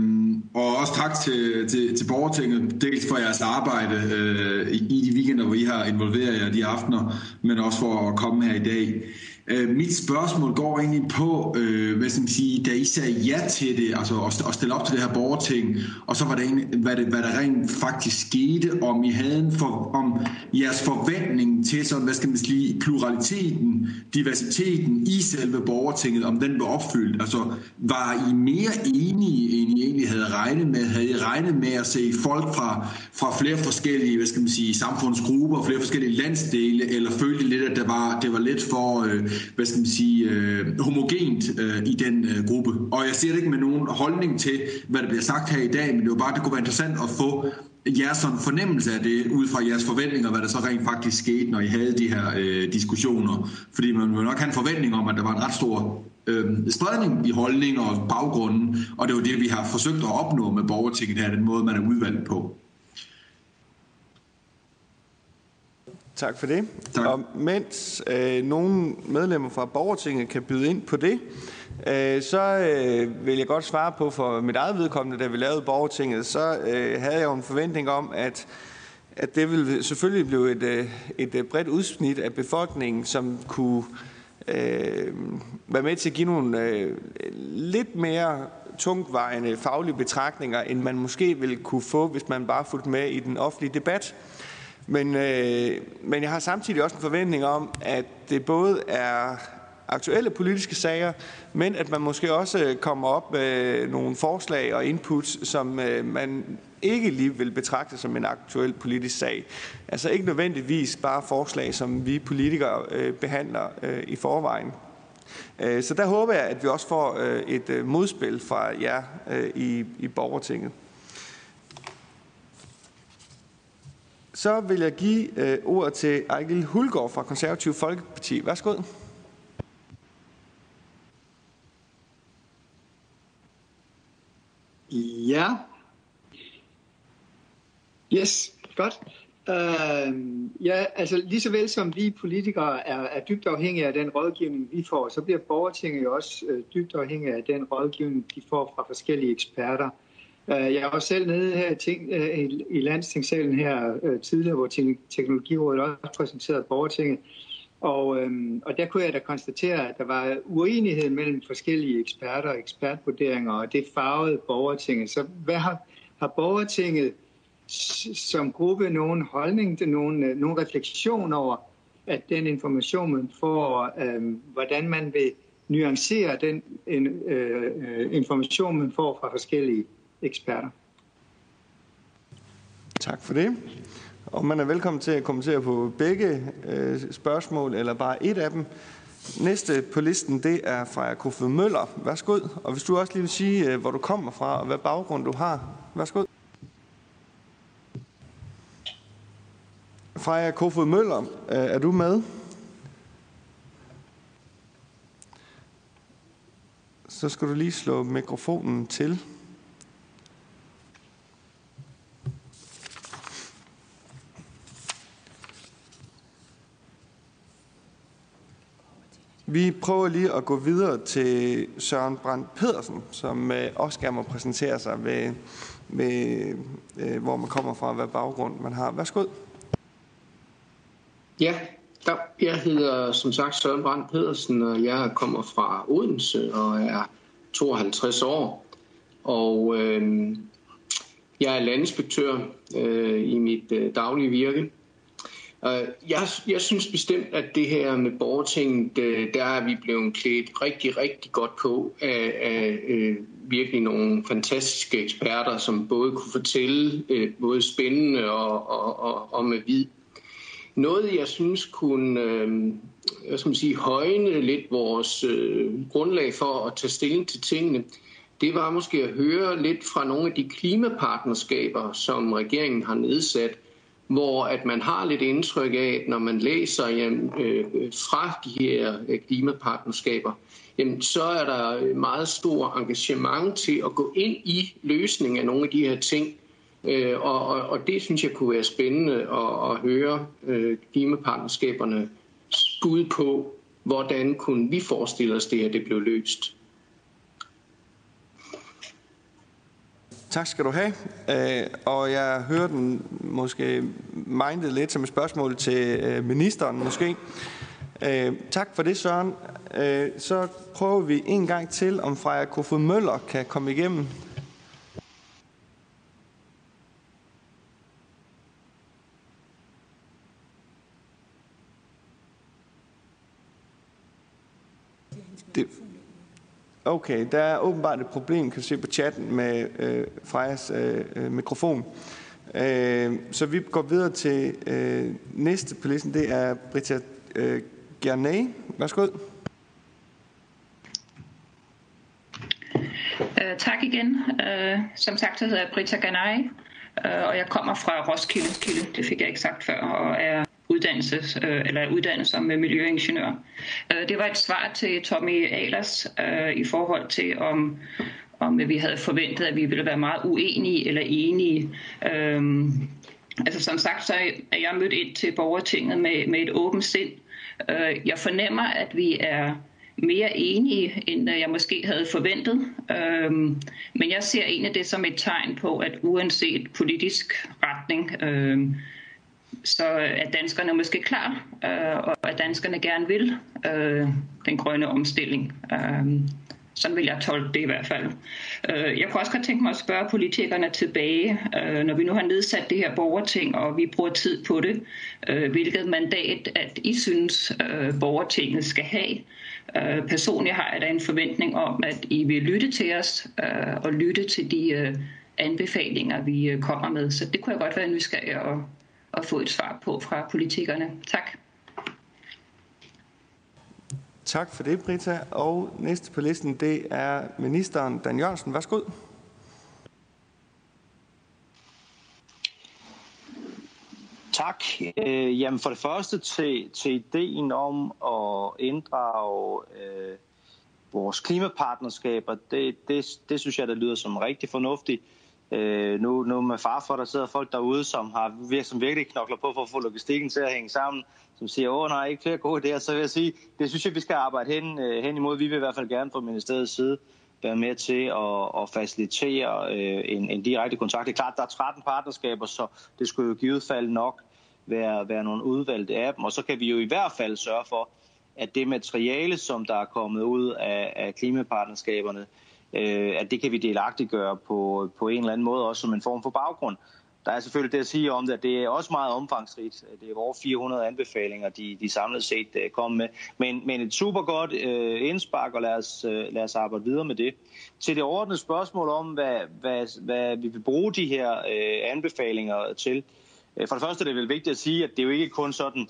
og også tak til, til, til borgertinget, dels for jeres arbejde øh, i de weekender, hvor I har involveret jer de aftener, men også for at komme her i dag. Øh, mit spørgsmål går egentlig på, øh, hvad skal man sige, da I sagde ja til det, altså at, at stille op til det her borgerting, og så var det egentlig, hvad, det, hvad der rent faktisk skete, om I havde en for, om jeres forventning til sådan, hvad skal man sige, pluraliteten, diversiteten i selve borgertinget, om den var opfyldt. Altså, var I mere enige, end I egentlig havde regnet med? Havde I regnet med at se folk fra, fra flere forskellige, hvad skal man sige, samfundsgrupper, flere forskellige landsdele, eller følte I lidt, at det var, det var lidt for, øh, hvad skal man sige, øh, homogent øh, i den øh, gruppe. Og jeg siger det ikke med nogen holdning til, hvad der bliver sagt her i dag, men det var bare, det kunne være interessant at få jeres sådan fornemmelse af det, ud fra jeres forventninger, hvad der så rent faktisk skete, når I havde de her øh, diskussioner. Fordi man vil nok have en forventning om, at der var en ret stor øh, spredning i holdninger og baggrunden, og det er jo det, vi har forsøgt at opnå med borgertinget her, den måde, man er udvalgt på. Tak for det. Tak. Og mens øh, nogle medlemmer fra Borgertinget kan byde ind på det, øh, så øh, vil jeg godt svare på for mit eget vedkommende, da vi lavede Borgertinget, så øh, havde jeg jo en forventning om, at at det ville selvfølgelig blive et, øh, et øh, bredt udsnit af befolkningen, som kunne øh, være med til at give nogle øh, lidt mere tungtvejende faglige betragtninger, end man måske ville kunne få, hvis man bare fulgte med i den offentlige debat. Men, øh, men jeg har samtidig også en forventning om, at det både er aktuelle politiske sager, men at man måske også kommer op med nogle forslag og inputs, som øh, man ikke lige vil betragte som en aktuel politisk sag. Altså ikke nødvendigvis bare forslag, som vi politikere øh, behandler øh, i forvejen. Øh, så der håber jeg, at vi også får øh, et øh, modspil fra jer i, i borgertinget. Så vil jeg give øh, ordet til Ejgil Hulgaard fra Konservativ Folkeparti. Værsgo. Ja. Yes, godt. Uh, ja, altså lige så vel som vi politikere er, er dybt afhængige af den rådgivning, vi får, så bliver borgertinget jo også uh, dybt afhængige af den rådgivning, de får fra forskellige eksperter. Øh, jeg var selv nede her i, ting, øh, i landstingssalen her øh, tidligere, hvor Teknologirådet også præsenterede borgertinget. Og, øhm, og der kunne jeg da konstatere, at der var uenighed mellem forskellige eksperter og ekspertvurderinger, og det farvede borgertinget. Så hvad har, har borgertinget som gruppe nogen holdning til, nogen, nogen refleksion over, at den information, man får, øh, hvordan man vil nuancere den øh, information, man får fra forskellige eksperter. Tak for det. Og man er velkommen til at kommentere på begge øh, spørgsmål, eller bare et af dem. Næste på listen, det er fra Kofod Møller. Værsgo. Og hvis du også lige vil sige, øh, hvor du kommer fra, og hvad baggrund du har. Værsgo. Freja Kofod Møller, øh, er du med? Så skal du lige slå mikrofonen til. Vi prøver lige at gå videre til Søren Brandt Pedersen, som øh, også gerne må præsentere sig ved, ved øh, hvor man kommer fra, hvad baggrund man har. Værsgo. Ja, jeg hedder som sagt Søren Brandt Pedersen, og jeg kommer fra Odense og er 52 år. Og øh, jeg er landinspektør øh, i mit øh, daglige virke. Øh, jeg, jeg synes bestemt, at det her med borgertinget, der er vi blevet klædt rigtig, rigtig godt på af, af øh, virkelig nogle fantastiske eksperter, som både kunne fortælle øh, både spændende og, og, og, og med vid. Noget, jeg synes kunne jeg skal sige, højne lidt vores grundlag for at tage stilling til tingene, det var måske at høre lidt fra nogle af de klimapartnerskaber, som regeringen har nedsat, hvor at man har lidt indtryk af, at når man læser jamen, øh, fra de her øh, klimapartnerskaber, jamen, så er der øh, meget stor engagement til at gå ind i løsningen af nogle af de her ting. Øh, og, og, og det synes jeg kunne være spændende at, at høre øh, klimapartnerskaberne bud på, hvordan kunne vi forestille os det her, det blev løst. Tak skal du have. Øh, og jeg hører den måske mindet lidt som et spørgsmål til øh, ministeren måske. Øh, tak for det, Søren. Så prøver vi en gang til, om Freja Kofod Møller kan komme igennem. Det, Okay, der er åbenbart et problem, kan du se på chatten, med øh, Frejas øh, øh, mikrofon. Øh, så vi går videre til øh, næste på listen, det er Britta øh, Gernay. Værsgo. Øh, tak igen. Øh, som sagt, så hedder jeg Britta Gernay, øh, og jeg kommer fra Roskilde. Det fik jeg ikke sagt før, og er uddannelse, øh, eller uddannet som øh, miljøingeniør. Øh, det var et svar til Tommy Alers øh, i forhold til, om, om øh, vi havde forventet, at vi ville være meget uenige eller enige. Øh, altså som sagt, så er jeg mødt ind til borgertinget med, med et åbent sind. Øh, jeg fornemmer, at vi er mere enige, end øh, jeg måske havde forventet. Øhm, men jeg ser egentlig det som et tegn på, at uanset politisk retning, øhm, så er danskerne måske klar, øh, og at danskerne gerne vil øh, den grønne omstilling. Øh, sådan vil jeg tolke det i hvert fald. Øh, jeg kunne også godt tænke mig at spørge politikerne tilbage, øh, når vi nu har nedsat det her borgerting, og vi bruger tid på det, øh, hvilket mandat, at I synes, øh, borgertinget skal have. Øh, personligt har jeg da en forventning om, at I vil lytte til os, øh, og lytte til de øh, anbefalinger, vi øh, kommer med. Så det kunne jeg godt være nysgerrig og, at få et svar på fra politikerne. Tak. Tak for det, Brita. Og næste på listen, det er ministeren Dan Jørgensen. Værsgo. Tak. Øh, jamen for det første til, til ideen om at inddrage øh, vores klimapartnerskaber, det, det, det synes jeg, der lyder som rigtig fornuftigt. Øh, nu, nu med far for, der sidder folk derude, som har som virkelig knokler på for at få logistikken til at hænge sammen, som siger, åh nej, ikke flere gode idéer, så vil jeg sige, det synes jeg, vi skal arbejde hen, øh, hen imod. Vi vil i hvert fald gerne fra ministeriets side være med til at, at facilitere øh, en, en direkte kontakt. Det er klart, der er 13 partnerskaber, så det skulle jo i givet fald nok være, være nogle udvalgte af dem, og så kan vi jo i hvert fald sørge for, at det materiale, som der er kommet ud af, af klimapartnerskaberne, øh, øh, at det kan vi delagtiggøre på, på en eller anden måde, også som en form for baggrund. Der er selvfølgelig det at sige om det, at det er også meget omfangsrigt. Det er over 400 anbefalinger, de, de samlet set øh, uh, kom med. Men, men et super godt uh, indspark, og lad os, uh, lad os arbejde videre med det. Til det ordnede spørgsmål om, hvad, hvad, hvad vi vil bruge de her uh, anbefalinger til. Uh, for det første er det vel vigtigt at sige, at det er jo ikke kun sådan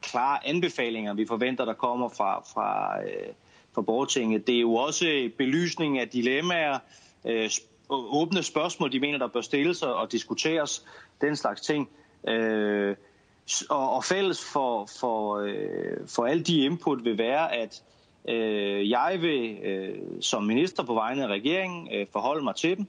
klare anbefalinger, vi forventer, der kommer fra, fra uh, for borgertinget. Det er jo også belysning af dilemmaer, øh, åbne spørgsmål, de mener, der bør stilles og diskuteres, den slags ting. Øh, og, og fælles for, for, øh, for alle de input vil være, at øh, jeg vil øh, som minister på vegne af regeringen øh, forholde mig til dem.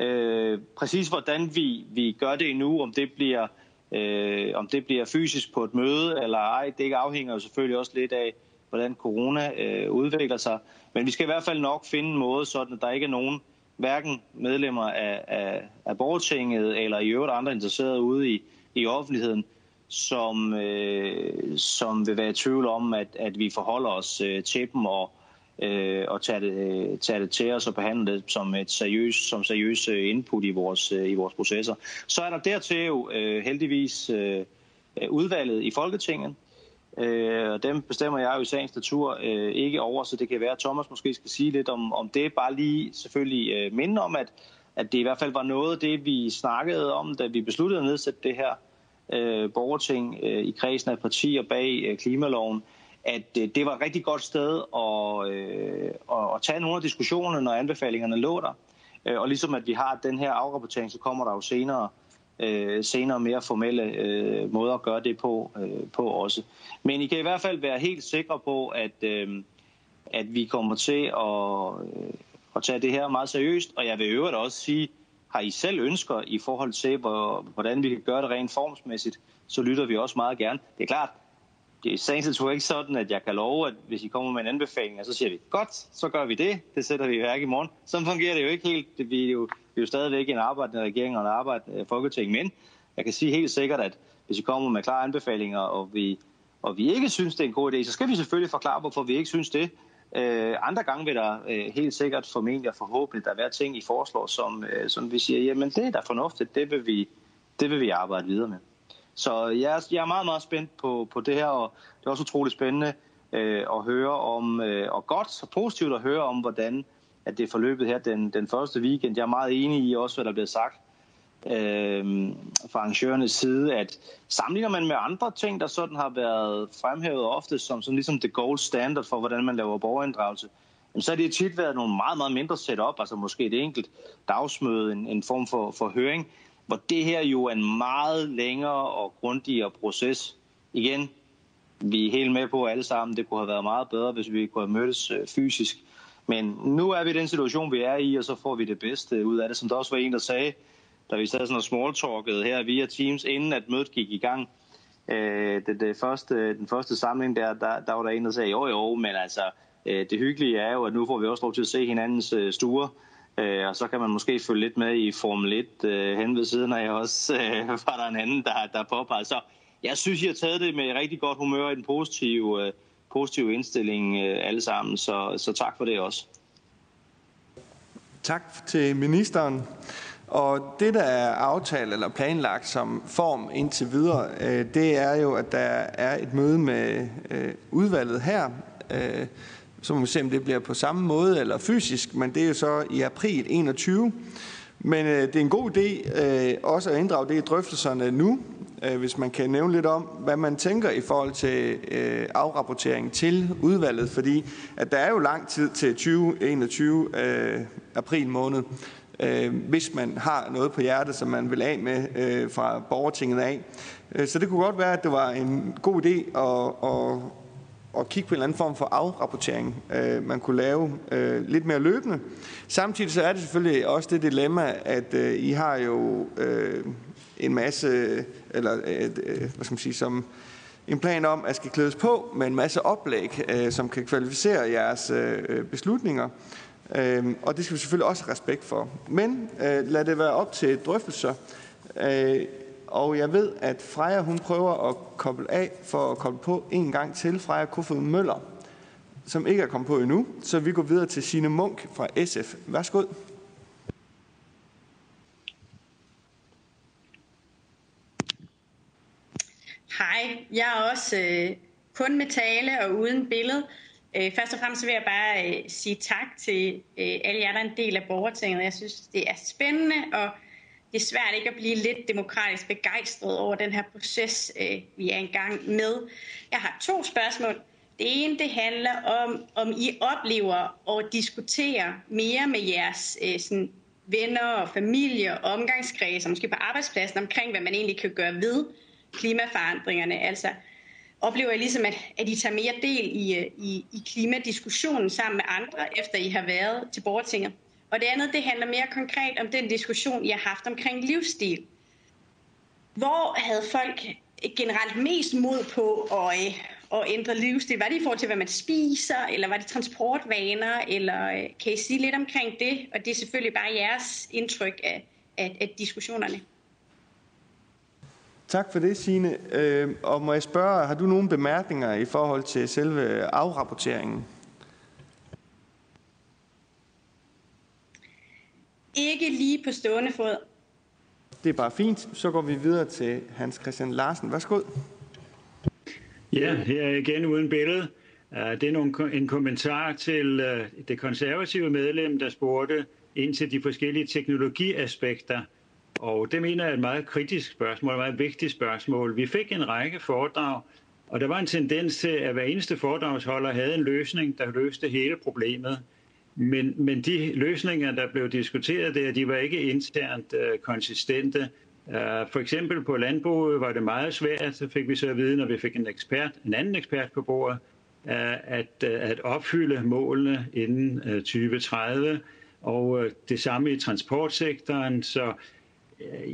Øh, præcis hvordan vi, vi gør det nu, om det bliver øh, om det bliver fysisk på et møde eller ej, det afhænger jo selvfølgelig også lidt af, hvordan corona øh, udvikler sig. Men vi skal i hvert fald nok finde en måde, sådan at der ikke er nogen, hverken medlemmer af, af, af borgertinget eller i øvrigt andre interesserede ude i, i offentligheden, som, øh, som vil være i tvivl om, at, at vi forholder os øh, til dem og, øh, og tager det, øh, tager det til os og behandler det som et seriøst som seriøs input i vores, øh, i vores processer. Så er der dertil jo øh, heldigvis øh, udvalget i Folketinget, Øh, og dem bestemmer jeg jo i sagens natur øh, ikke over, så det kan være, at Thomas måske skal sige lidt om, om det. Bare lige selvfølgelig øh, minde om, at, at det i hvert fald var noget af det, vi snakkede om, da vi besluttede at nedsætte det her øh, borgerting øh, i kredsen af partier bag øh, klimaloven, at øh, det var et rigtig godt sted at, øh, at, at tage nogle af diskussionerne, når anbefalingerne lå der. Øh, og ligesom at vi har den her afrapportering, så kommer der jo senere øh, Øh, senere mere formelle øh, måder at gøre det på, øh, på også. Men I kan i hvert fald være helt sikre på, at, øh, at vi kommer til at, øh, at tage det her meget seriøst, og jeg vil øvrigt også sige, har I selv ønsker i forhold til, hvor, hvordan vi kan gøre det rent formsmæssigt, så lytter vi også meget gerne. Det er klart, det er sagens natur ikke sådan, at jeg kan love, at hvis I kommer med en anbefaling, så siger vi, godt, så gør vi det. Det sætter vi i værk i morgen. Så fungerer det jo ikke helt. Vi er jo, vi er jo stadigvæk en arbejdende regering og en arbejdende øh, folketing. Men jeg kan sige helt sikkert, at hvis I kommer med klare anbefalinger, og vi, og vi ikke synes, det er en god idé, så skal vi selvfølgelig forklare, hvorfor vi ikke synes det. Øh, andre gange vil der øh, helt sikkert formentlig og forhåbentlig der være ting, I foreslår, som, øh, som vi siger, jamen det er da fornuftigt, det vil vi, det vil vi arbejde videre med. Så jeg, jeg er meget, meget spændt på, på det her, og det er også utroligt spændende øh, at høre om, øh, og godt og positivt at høre om, hvordan at det er forløbet her den, den første weekend. Jeg er meget enig i også, hvad der blev sagt øh, fra arrangørernes side, at sammenligner man med andre ting, der sådan har været fremhævet ofte som sådan ligesom the gold standard for, hvordan man laver borgerinddragelse, jamen, så har det tit været nogle meget, meget mindre setup, altså måske et enkelt dagsmøde, en, en form for, for høring, hvor det her jo er en meget længere og grundigere proces. Igen, vi er helt med på alle sammen, det kunne have været meget bedre, hvis vi kunne have mødtes øh, fysisk. Men nu er vi i den situation, vi er i, og så får vi det bedste ud af det. Som der også var en, der sagde, da vi sad sådan og smalltalkede her via Teams, inden at mødet gik i gang. Øh, det, det første, den første samling der, der, der var der en, der sagde, jo jo, men altså, øh, det hyggelige er jo, at nu får vi også lov til at se hinandens øh, stuer. Øh, og så kan man måske følge lidt med i Formel 1 øh, hen ved siden af også, <laughs> øh, var der en anden, der, der påpegede. Så jeg synes, jeg har taget det med rigtig godt humør i den positive, øh, positive indstilling øh, alle sammen. Så, så tak for det også. Tak til ministeren. Og det, der er aftalt eller planlagt som form indtil videre, øh, det er jo, at der er et møde med øh, udvalget her, øh, så må vi se, om det bliver på samme måde eller fysisk, men det er jo så i april 21. Men øh, det er en god idé øh, også at inddrage det i drøftelserne nu, øh, hvis man kan nævne lidt om, hvad man tænker i forhold til øh, afrapportering til udvalget, fordi at der er jo lang tid til 2021 øh, april måned, øh, hvis man har noget på hjertet, som man vil af med øh, fra borgertinget af. Øh, så det kunne godt være, at det var en god idé at, at at kigge på en eller anden form for afrapportering, øh, man kunne lave øh, lidt mere løbende. Samtidig så er det selvfølgelig også det dilemma, at øh, I har jo øh, en masse, eller øh, øh, hvad skal man sige, som en plan om, at skal klædes på med en masse oplæg, øh, som kan kvalificere jeres øh, beslutninger. Øh, og det skal vi selvfølgelig også have respekt for. Men øh, lad det være op til drøftelser. Øh, og jeg ved, at Freja hun prøver at koble af for at koble på en gang til. Freja Kofod Møller, som ikke er kommet på endnu. Så vi går videre til Sine Munk fra SF. Værsgo. Hej, jeg er også øh, kun med tale og uden billede. Øh, først og fremmest vil jeg bare øh, sige tak til øh, alle jer, der er en del af borgertinget. Jeg synes, det er spændende og det er svært ikke at blive lidt demokratisk begejstret over den her proces, øh, vi er engang med. Jeg har to spørgsmål. Det ene det handler om, om I oplever og diskuterer mere med jeres øh, sådan, venner og familie og omgangskreds, og måske på arbejdspladsen, omkring hvad man egentlig kan gøre ved klimaforandringerne. Altså, oplever I ligesom, at, at I tager mere del i, øh, i, i klimadiskussionen sammen med andre, efter I har været til borgertinget? Og det andet, det handler mere konkret om den diskussion, jeg har haft omkring livsstil. Hvor havde folk generelt mest mod på at, øh, at ændre livsstil? Var det i forhold til, hvad man spiser, eller var det transportvaner, eller øh, kan I sige lidt omkring det? Og det er selvfølgelig bare jeres indtryk af, af, af diskussionerne. Tak for det, Signe. Øh, og må jeg spørge, har du nogle bemærkninger i forhold til selve afrapporteringen? Ikke lige på stående fod. Det er bare fint. Så går vi videre til Hans Christian Larsen. Værsgo. Ja, her er igen uden billede. Det er en kommentar til øh, det konservative medlem, der spurgte ind til de forskellige teknologiaspekter. Og det mener jeg er et meget kritisk spørgsmål, et meget vigtigt spørgsmål. Vi fik en række foredrag, og der var en tendens til, at hver eneste foredragsholder havde en løsning, der løste hele problemet. Men, men de løsninger, der blev diskuteret der, de var ikke internt øh, konsistente. Uh, for eksempel på landbruget var det meget svært, så fik vi så at vide, når vi fik en, ekspert, en anden ekspert på bordet, uh, at, uh, at opfylde målene inden uh, 2030. Og uh, det samme i transportsektoren, så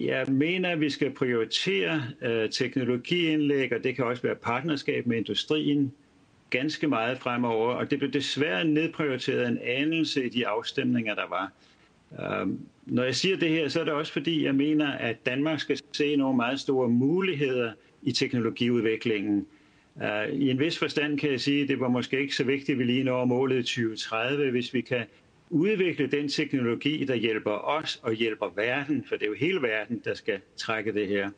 jeg mener, at vi skal prioritere uh, teknologiindlæg, og det kan også være partnerskab med industrien, ganske meget fremover, og det blev desværre nedprioriteret en anelse i de afstemninger, der var. Um, når jeg siger det her, så er det også fordi, jeg mener, at Danmark skal se nogle meget store muligheder i teknologiudviklingen. Uh, I en vis forstand kan jeg sige, at det var måske ikke så vigtigt, at vi lige når målet i 2030, hvis vi kan udvikle den teknologi, der hjælper os og hjælper verden, for det er jo hele verden, der skal trække det her.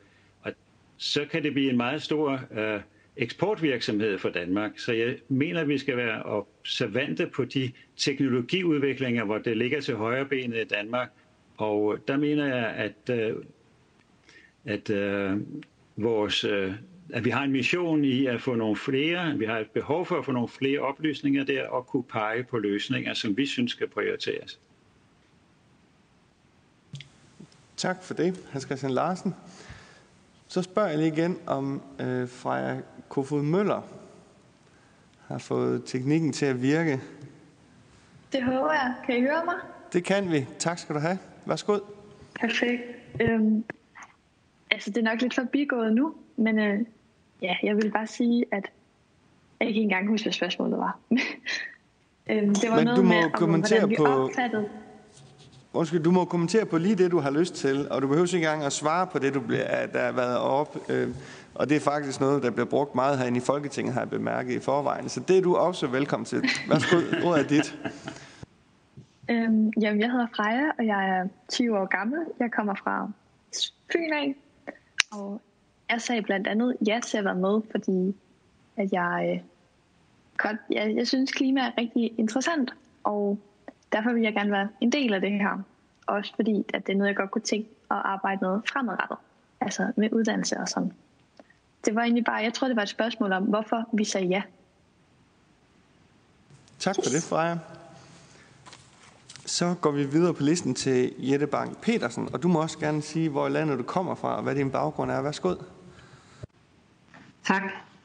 Og så kan det blive en meget stor øh, eksportvirksomhed for Danmark. Så jeg mener, at vi skal være observante på de teknologiudviklinger, hvor det ligger til højre benet i Danmark. Og der mener jeg, at, øh, at, at, vores, øh, at vi har en mission i at få nogle flere, vi har et behov for at få nogle flere oplysninger der og kunne pege på løsninger, som vi synes skal prioriteres. Tak for det, Hans Christian Larsen. Så spørger jeg lige igen, om øh, Freja Kofod Møller har fået teknikken til at virke. Det håber jeg. Kan I høre mig? Det kan vi. Tak skal du have. Værsgo. Perfekt. Øhm, altså, det er nok lidt forbigået nu, men øh, ja, jeg vil bare sige, at jeg ikke engang huske, hvad spørgsmålet var. <laughs> øhm, det var men noget du må med, kommentere hvordan vi på... opfattede Undskyld, du må kommentere på lige det, du har lyst til, og du behøver ikke engang at svare på det, du bliver, der har været op. Øh, og det er faktisk noget, der bliver brugt meget herinde i Folketinget, har jeg bemærket i forvejen. Så det er du også velkommen til. Værsgo, ordet er dit. Øhm, jamen, jeg hedder Freja, og jeg er 20 år gammel. Jeg kommer fra Fyn af, og jeg sagde blandt andet ja til at være med, fordi at jeg, øh, godt, jeg, jeg synes, klima er rigtig interessant, og derfor vil jeg gerne være en del af det her. Også fordi, at det er noget, jeg godt kunne tænke at arbejde med fremadrettet. Altså med uddannelse og sådan. Det var egentlig bare, jeg tror, det var et spørgsmål om, hvorfor vi sagde ja. Tak for det, Freja. Så går vi videre på listen til Jette Bang Petersen, og du må også gerne sige, hvor i landet du kommer fra, og hvad din baggrund er. Værsgo. Tak.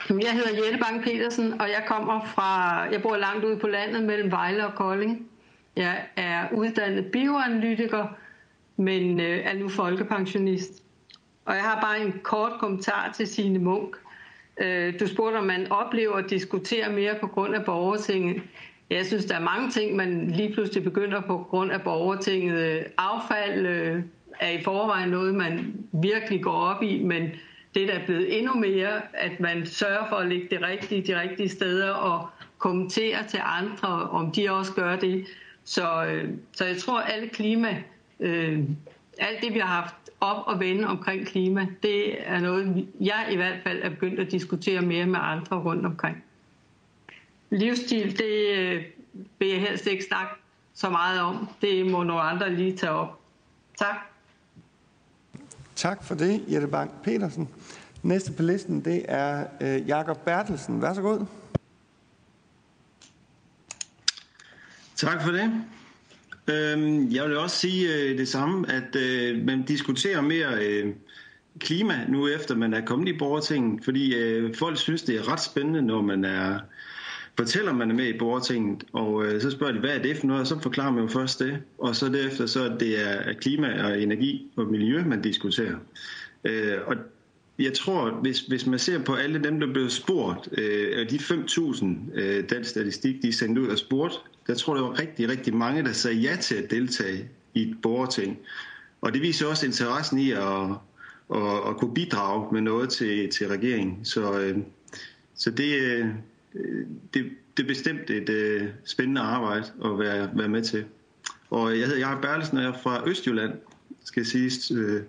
Jeg hedder Jette Bang Petersen, og jeg kommer fra, jeg bor langt ude på landet mellem Vejle og Kolding. Jeg er uddannet bioanalytiker, men øh, er nu folkepensionist. Og jeg har bare en kort kommentar til Signe Munk. Øh, du spurgte, om man oplever at diskutere mere på grund af borgertinget. Jeg synes, der er mange ting, man lige pludselig begynder på grund af borgertinget. Affald øh, er i forvejen noget, man virkelig går op i, men det der er blevet endnu mere, at man sørger for at lægge det rigtige de rigtige steder og kommentere til andre, om de også gør det. Så, øh, så jeg tror, at alle klima, øh, alt det vi har haft op og vende omkring klima, det er noget, jeg i hvert fald er begyndt at diskutere mere med andre rundt omkring. Livsstil, det øh, vil jeg helst ikke snakke så meget om. Det må nogle andre lige tage op. Tak. Tak for det, Jette Bang Petersen. Næste på listen, det er øh, Jakob Bertelsen. Vær så god. Tak for det. Øhm, jeg vil også sige øh, det samme, at øh, man diskuterer mere øh, klima nu efter man er kommet i borgertinget, fordi folk synes, det er ret spændende, når man er fortæller, man er med i borgertinget, og så spørger de, hvad er det for noget, og så forklarer man jo først det, og så derefter, så det er klima og energi og miljø, man diskuterer. og jeg tror, hvis, hvis man ser på alle dem, der blev spurgt, øh, de 5.000, øh, dansk statistik, de er sendt ud og spurgt, der tror jeg, der var rigtig, rigtig mange, der sagde ja til at deltage i et borgerting. Og det viser også interessen i at, at, at kunne bidrage med noget til, til regeringen. Så, øh, så det, øh, det, det er bestemt et øh, spændende arbejde at være, være med til. Og jeg hedder Jacob Berlesen, og jeg er fra Østjylland, skal jeg sige, øh,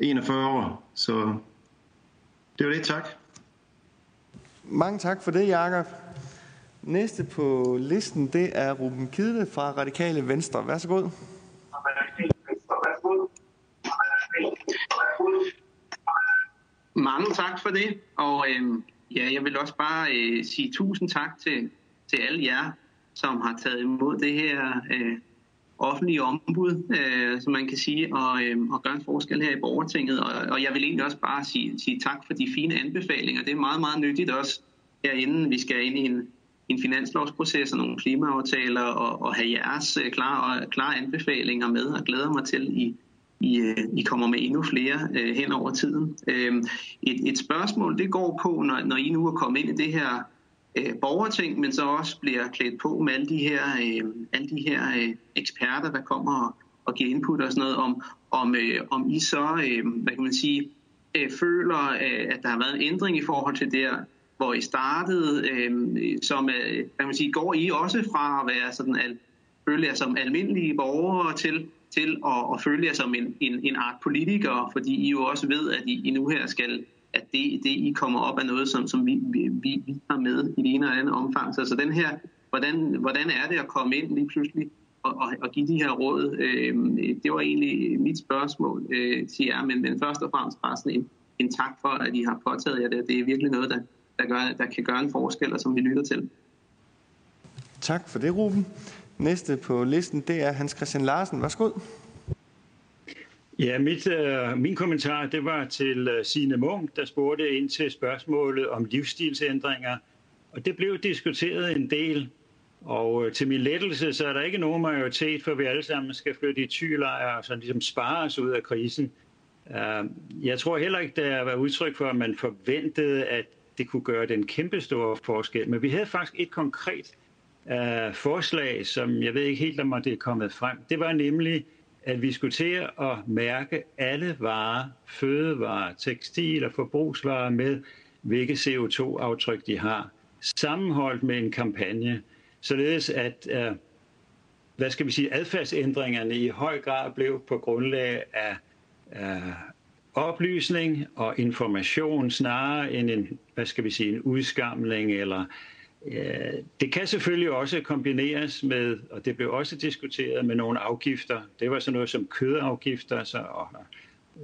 41 år. Så det var det. Tak. Mange tak for det, Jakob. Næste på listen, det er Ruben Kidde fra Radikale Venstre. Værsgo. Mange tak for det, og øh, ja, jeg vil også bare øh, sige tusind tak til, til alle jer, som har taget imod det her øh, offentlige ombud, øh, som man kan sige, og, øh, og gøre en forskel her i borgertinget. Og, og jeg vil egentlig også bare sige, sige tak for de fine anbefalinger. Det er meget, meget nyttigt også herinde. Vi skal ind i en, en finanslovsproces og nogle klimaaftaler og, og have jeres øh, klare, klare anbefalinger med, og glæder mig til, I, I, øh, I kommer med endnu flere øh, hen over tiden. Øh, et, et spørgsmål, det går på, når, når I nu er kommet ind i det her øh, borgerting, men så også bliver klædt på med alle de her, øh, alle de her øh, eksperter, der kommer og, og giver input og sådan noget, om, om, øh, om I så, øh, hvad kan man sige, øh, føler, øh, at der har været en ændring i forhold til der, hvor I startede, øh, som, øh, hvad kan man sige, går I også fra at være sådan, al, føle jer som almindelige borgere til, til at, at føle jer som en, en, en art politiker, fordi I jo også ved, at I, I nu her skal at det, det I kommer op af noget, som, som vi, vi, vi har med i det ene eller andet omfang. Så, så den her, hvordan, hvordan er det at komme ind lige pludselig og, og, og give de her råd? Øh, det var egentlig mit spørgsmål øh, til jer, men, men først og fremmest bare sådan en, en tak for, at I har påtaget jer det. Det er virkelig noget, der, der, gør, der kan gøre en forskel, og som vi lytter til. Tak for det, Ruben. Næste på listen, det er Hans Christian Larsen. Værsgo. Ja, mit, øh, min kommentar det var til øh, Signe Munk, der spurgte ind til spørgsmålet om livsstilsændringer. Og det blev diskuteret en del. Og øh, til min lettelse, så er der ikke nogen majoritet, for vi alle sammen skal flytte i tylejre og sådan ligesom spare os ud af krisen. Uh, jeg tror heller ikke, der var udtryk for, at man forventede, at det kunne gøre den kæmpe store forskel. Men vi havde faktisk et konkret uh, forslag, som jeg ved ikke helt, om det er kommet frem. Det var nemlig, at vi skulle til at mærke alle varer, fødevarer, tekstil og forbrugsvarer med, hvilke CO2-aftryk de har, sammenholdt med en kampagne, således at øh, hvad skal vi sige, adfærdsændringerne i høj grad blev på grundlag af uh, oplysning og information snarere end en, hvad skal vi sige, en udskamling eller Øh, det kan selvfølgelig også kombineres med, og det blev også diskuteret med nogle afgifter. Det var sådan noget som kødafgifter, så, og,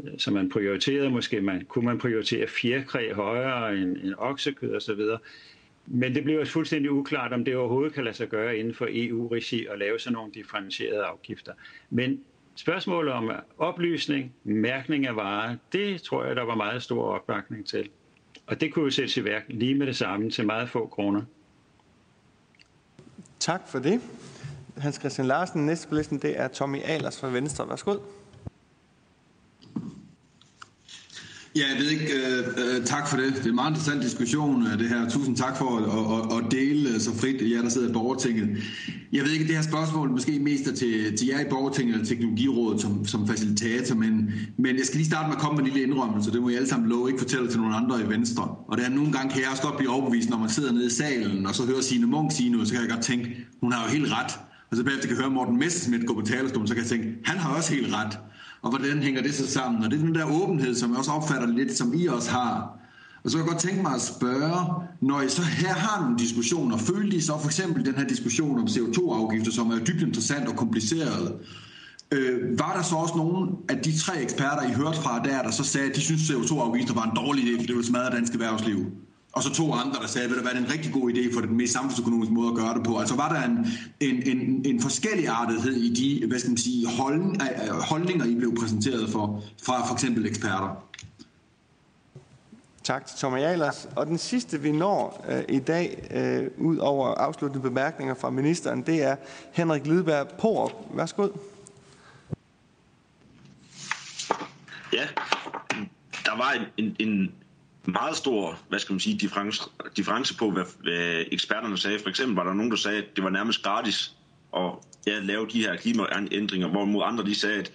øh, så man prioriterede måske, man, kunne man prioritere fjerkræ højere end, end oksekød osv. Men det blev også fuldstændig uklart, om det overhovedet kan lade sig gøre inden for EU-regi at lave sådan nogle differentierede afgifter. Men spørgsmålet om oplysning, mærkning af varer, det tror jeg, der var meget stor opbakning til. Og det kunne jo sættes i værk lige med det samme til meget få kroner. Tak for det. Hans Christian Larsen, næste på listen, det er Tommy Alers fra Venstre. Værsgo. Ja, jeg ved ikke. Øh, øh, tak for det. Det er en meget interessant diskussion, øh, det her. Tusind tak for at, at, at dele øh, så frit, jer der sidder i borgertinget. Jeg ved ikke, det her spørgsmål måske mest er til, til jer i borgertinget eller teknologirådet som, som facilitator, men, men jeg skal lige starte med at komme med en lille indrømmelse. Det må I alle sammen love, ikke fortælle til nogen andre i Venstre. Og det er nogle gange kan jeg også godt blive overbevist, når man sidder nede i salen, og så hører Signe Munk sige noget, så kan jeg godt tænke, hun har jo helt ret. Og så bagefter kan jeg høre Morten Messerschmidt gå på talerstolen, så kan jeg tænke, han har også helt ret og hvordan hænger det så sammen? Og det er den der åbenhed, som jeg også opfatter lidt, som I også har. Og så kan jeg godt tænke mig at spørge, når I så her har nogle diskussioner, følte I så for eksempel den her diskussion om CO2-afgifter, som er dybt interessant og kompliceret, øh, var der så også nogen af de tre eksperter, I hørte fra der, der så sagde, at de synes CO2-afgifter var en dårlig idé, for det ville smadre dansk erhvervsliv? Og så to andre, der sagde, at det var en rigtig god idé for den mest samfundsøkonomiske måde at gøre det på. Altså var der en, en, en, en forskellig artethed i de hvad skal man sige, holdning, øh, holdninger, I blev præsenteret for, fra for eksempel eksperter? Tak til Thomas Jalers. Og den sidste, vi når øh, i dag, øh, ud over afsluttende bemærkninger fra ministeren, det er Henrik Lidberg Porup. Værsgo. Ja, der der var en, en, en meget stor, hvad skal man sige, difference, difference på, hvad, hvad eksperterne sagde. For eksempel var der nogen, der sagde, at det var nærmest gratis at ja, lave de her klimaændringer, hvorimod andre de sagde, at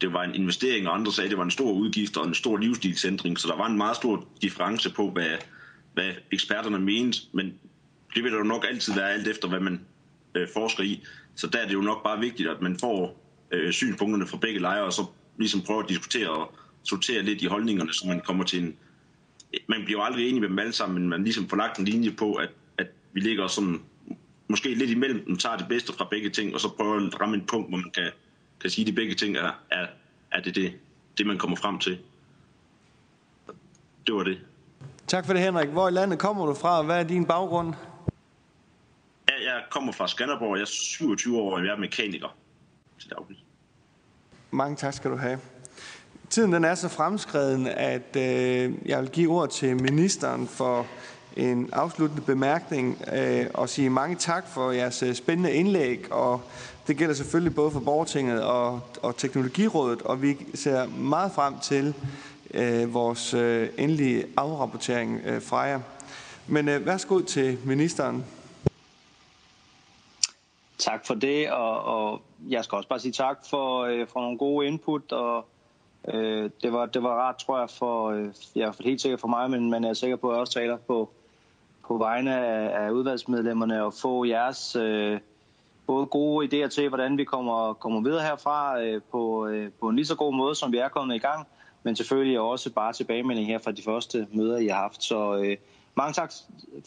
det var en investering, og andre sagde, at det var en stor udgift og en stor livsstilsændring. Så der var en meget stor difference på, hvad, hvad eksperterne mente, men det vil der jo nok altid være alt efter, hvad man øh, forsker i. Så der er det jo nok bare vigtigt, at man får øh, synspunkterne fra begge lejre, og så ligesom prøver at diskutere og sortere lidt i holdningerne, så man kommer til en... Man bliver aldrig enig med dem alle sammen, men man ligesom får lagt en linje på, at, at vi ligger sådan måske lidt imellem, den tager det bedste fra begge ting, og så prøver at ramme en punkt, hvor man kan, kan sige, at de begge ting er, er, er det, det, det, man kommer frem til. Det var det. Tak for det, Henrik. Hvor i landet kommer du fra, og hvad er din baggrund? Ja, jeg kommer fra Skanderborg. Jeg er 27 år, og jeg er mekaniker til daglig. Mange tak skal du have. Tiden den er så fremskreden, at øh, jeg vil give ord til ministeren for en afsluttende bemærkning øh, og sige mange tak for jeres øh, spændende indlæg. Og det gælder selvfølgelig både for Borgertinget og, og Teknologirådet, og vi ser meget frem til øh, vores øh, endelige afrapportering øh, fra jer. Men øh, værsgo til ministeren. Tak for det, og, og jeg skal også bare sige tak for, øh, for nogle gode input, og øh, det, var, det var rart, tror jeg, for, øh, jeg er helt sikkert for mig, men, men jeg er sikker på, at jeg også taler på, på vegne af, af udvalgsmedlemmerne og få jeres øh, både gode idéer til, hvordan vi kommer, kommer videre herfra øh, på, øh, på en lige så god måde, som vi er kommet i gang, men selvfølgelig også bare tilbagemelding her fra de første møder, I har haft. Så øh, mange tak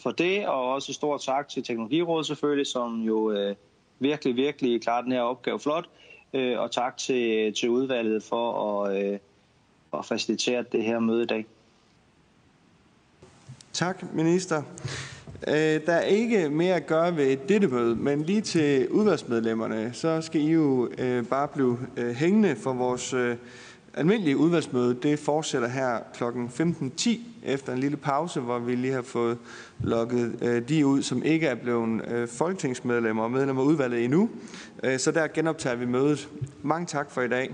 for det, og også stort tak til Teknologirådet selvfølgelig, som jo øh, virkelig, virkelig klarer den her opgave flot. Øh, og tak til, til udvalget for at, øh, at facilitere det her møde i dag. Tak, minister. Øh, der er ikke mere at gøre ved dette møde, men lige til udvalgsmedlemmerne, så skal I jo øh, bare blive øh, hængende for vores øh, almindelige udvalgsmøde. Det fortsætter her kl. 15.10 efter en lille pause, hvor vi lige har fået lukket øh, de ud, som ikke er blevet øh, folketingsmedlemmer og medlemmer af udvalget endnu. Øh, så der genoptager vi mødet. Mange tak for i dag.